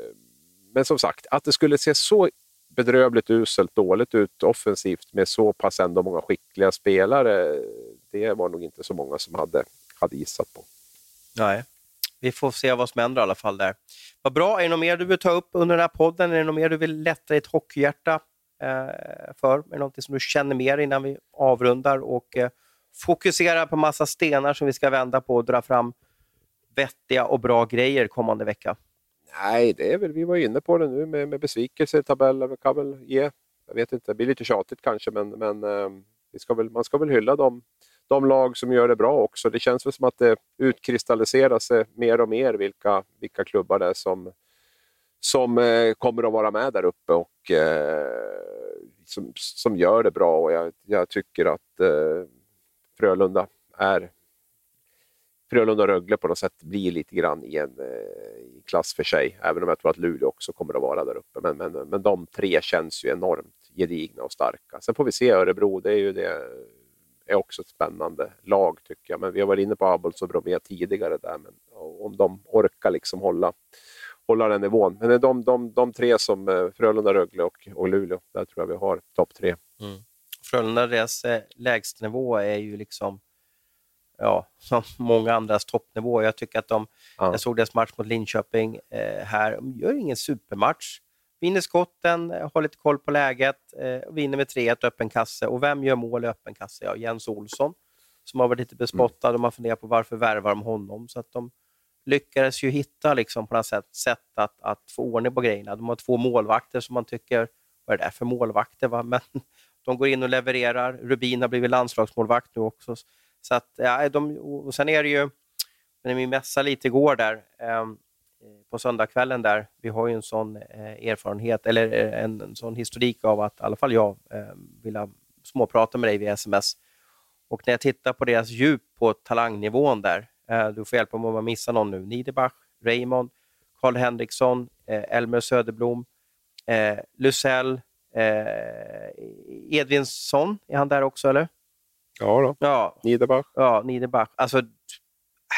men som sagt, att det skulle se så bedrövligt uselt dåligt ut offensivt med så pass ändå många skickliga spelare, det var nog inte så många som hade, hade gissat på. Nej, vi får se vad som händer i alla fall där. Vad bra. Är det något mer du vill ta upp under den här podden? Är det något mer du vill lätta ditt hockeyhjärta eh, för? Är det något som du känner mer innan vi avrundar och eh, fokuserar på massa stenar som vi ska vända på och dra fram vettiga och bra grejer kommande vecka? Nej, det är väl, vi var inne på det nu med, med besvikelser i tabellen. Vi kan väl ge, jag vet inte, det blir lite tjatigt kanske, men, men eh, vi ska väl, man ska väl hylla dem de lag som gör det bra också. Det känns väl som att det utkristalliserar sig mer och mer vilka, vilka klubbar det är som, som eh, kommer att vara med där uppe och eh, som, som gör det bra. Och jag, jag tycker att eh, Frölunda är Frölunda och Rögle på något sätt blir lite grann i en eh, i klass för sig, även om jag tror att Luleå också kommer att vara där uppe. Men, men, men de tre känns ju enormt gedigna och starka. Sen får vi se Örebro, det är ju det är också ett spännande lag tycker jag. Men vi har varit inne på Abels och Bromé tidigare där, men om de orkar liksom hålla, hålla den nivån. Men det är de, de, de tre som eh, Frölunda, Rögle och, och Luleå, där tror jag vi har topp tre. Mm. Frölunda, deras eh, lägstanivå är ju liksom ja, som många andras toppnivå. Jag tycker att de, ja. jag såg deras match mot Linköping eh, här, de gör ingen supermatch vinner skotten, eh, har lite koll på läget, eh, vinner med 3-1 öppen kasse. Och vem gör mål i öppen kasse? Ja, Jens Olsson, som har varit lite bespottad och man funderar på varför värvar de honom. Så att de lyckades ju hitta liksom på något sätt, sätt att, att få ordning på grejerna. De har två målvakter som man tycker, vad är det där för målvakter? Va? Men de går in och levererar. Rubin har blivit landslagsmålvakt nu också. Så att, ja, de, och sen är det ju, när vi mässade lite igår där, eh, på söndagskvällen där, vi har ju en sån eh, erfarenhet, eller eh, en, en sån historik av att i alla fall jag eh, vill småprata med dig via sms. Och när jag tittar på deras djup på talangnivån där, eh, du får hjälpa mig om jag missar någon nu, Niederbach, Raymond, Karl Henriksson, eh, Elmer Söderblom, eh, Lusell, eh, Edvinsson, är han där också eller? Ja, då. ja. Niederbach. Ja, Niederbach. Alltså,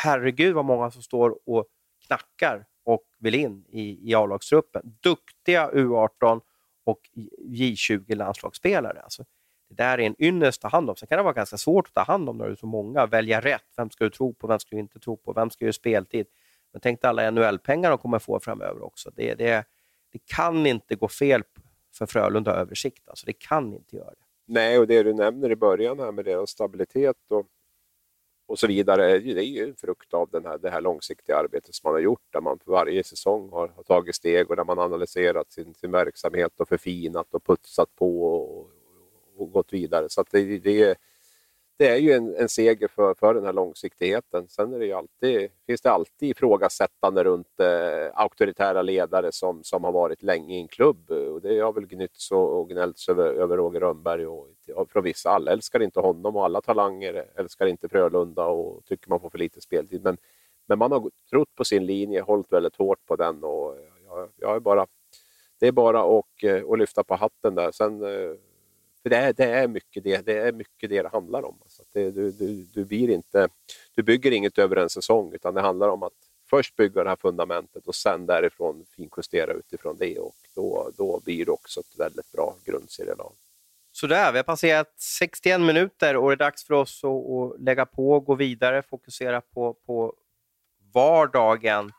herregud vad många som står och knackar och vill in i, i A-lagstruppen. Duktiga U18 och J20 landslagsspelare. Alltså, det där är en ynnest att ta hand om. Sen kan det vara ganska svårt att ta hand om när du är så många. Välja rätt. Vem ska du tro på? Vem ska du inte tro på? Vem ska göra speltid? Men tänk dig alla NHL-pengar de kommer få framöver också. Det, det, det kan inte gå fel för Frölunda översikt. Alltså, det kan inte göra det. Nej, och det du nämner i början här med deras stabilitet och och så vidare. Det är ju en frukt av den här, det här långsiktiga arbetet som man har gjort där man för varje säsong har, har tagit steg och där man analyserat sin, sin verksamhet och förfinat och putsat på och, och gått vidare. Så det, det, det är ju en, en seger för, för den här långsiktigheten. Sen är det ju alltid, finns det alltid ifrågasättande runt eh, auktoritära ledare som, som har varit länge i en klubb. Och det har väl gnytts och, och gnällts över, över Roger Rönnberg och, och från vissa. Alla älskar inte honom och alla talanger älskar inte Frölunda och tycker man får för lite speltid. Men, men man har trott på sin linje, hållit väldigt hårt på den och jag, jag är bara, det är bara att, eh, och lyfta på hatten där. Sen eh, för det är, det är, mycket, det, det är mycket det det handlar om. Alltså det, du, du, du, blir inte, du bygger inget över en säsong, utan det handlar om att först bygga det här fundamentet och sen därifrån finjustera utifrån det. Och då, då blir det också ett väldigt bra grundserielag. Sådär, vi har passerat 61 minuter och det är dags för oss att, lägga på, gå vidare, fokusera på, på vardagen.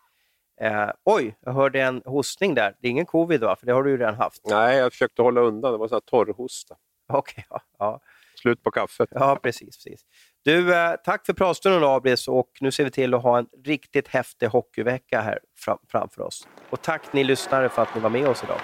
Eh, oj, jag hörde en hostning där. Det är ingen covid va? För det har du ju redan haft. Nej, jag försökte hålla undan. Det var så torrhosta. Okej, ja, ja. Slut på kaffet. Ja, precis. precis. Du, eh, tack för pratstunden Abris och nu ser vi till att ha en riktigt häftig hockeyvecka här fram, framför oss. Och tack ni lyssnare för att ni var med oss idag.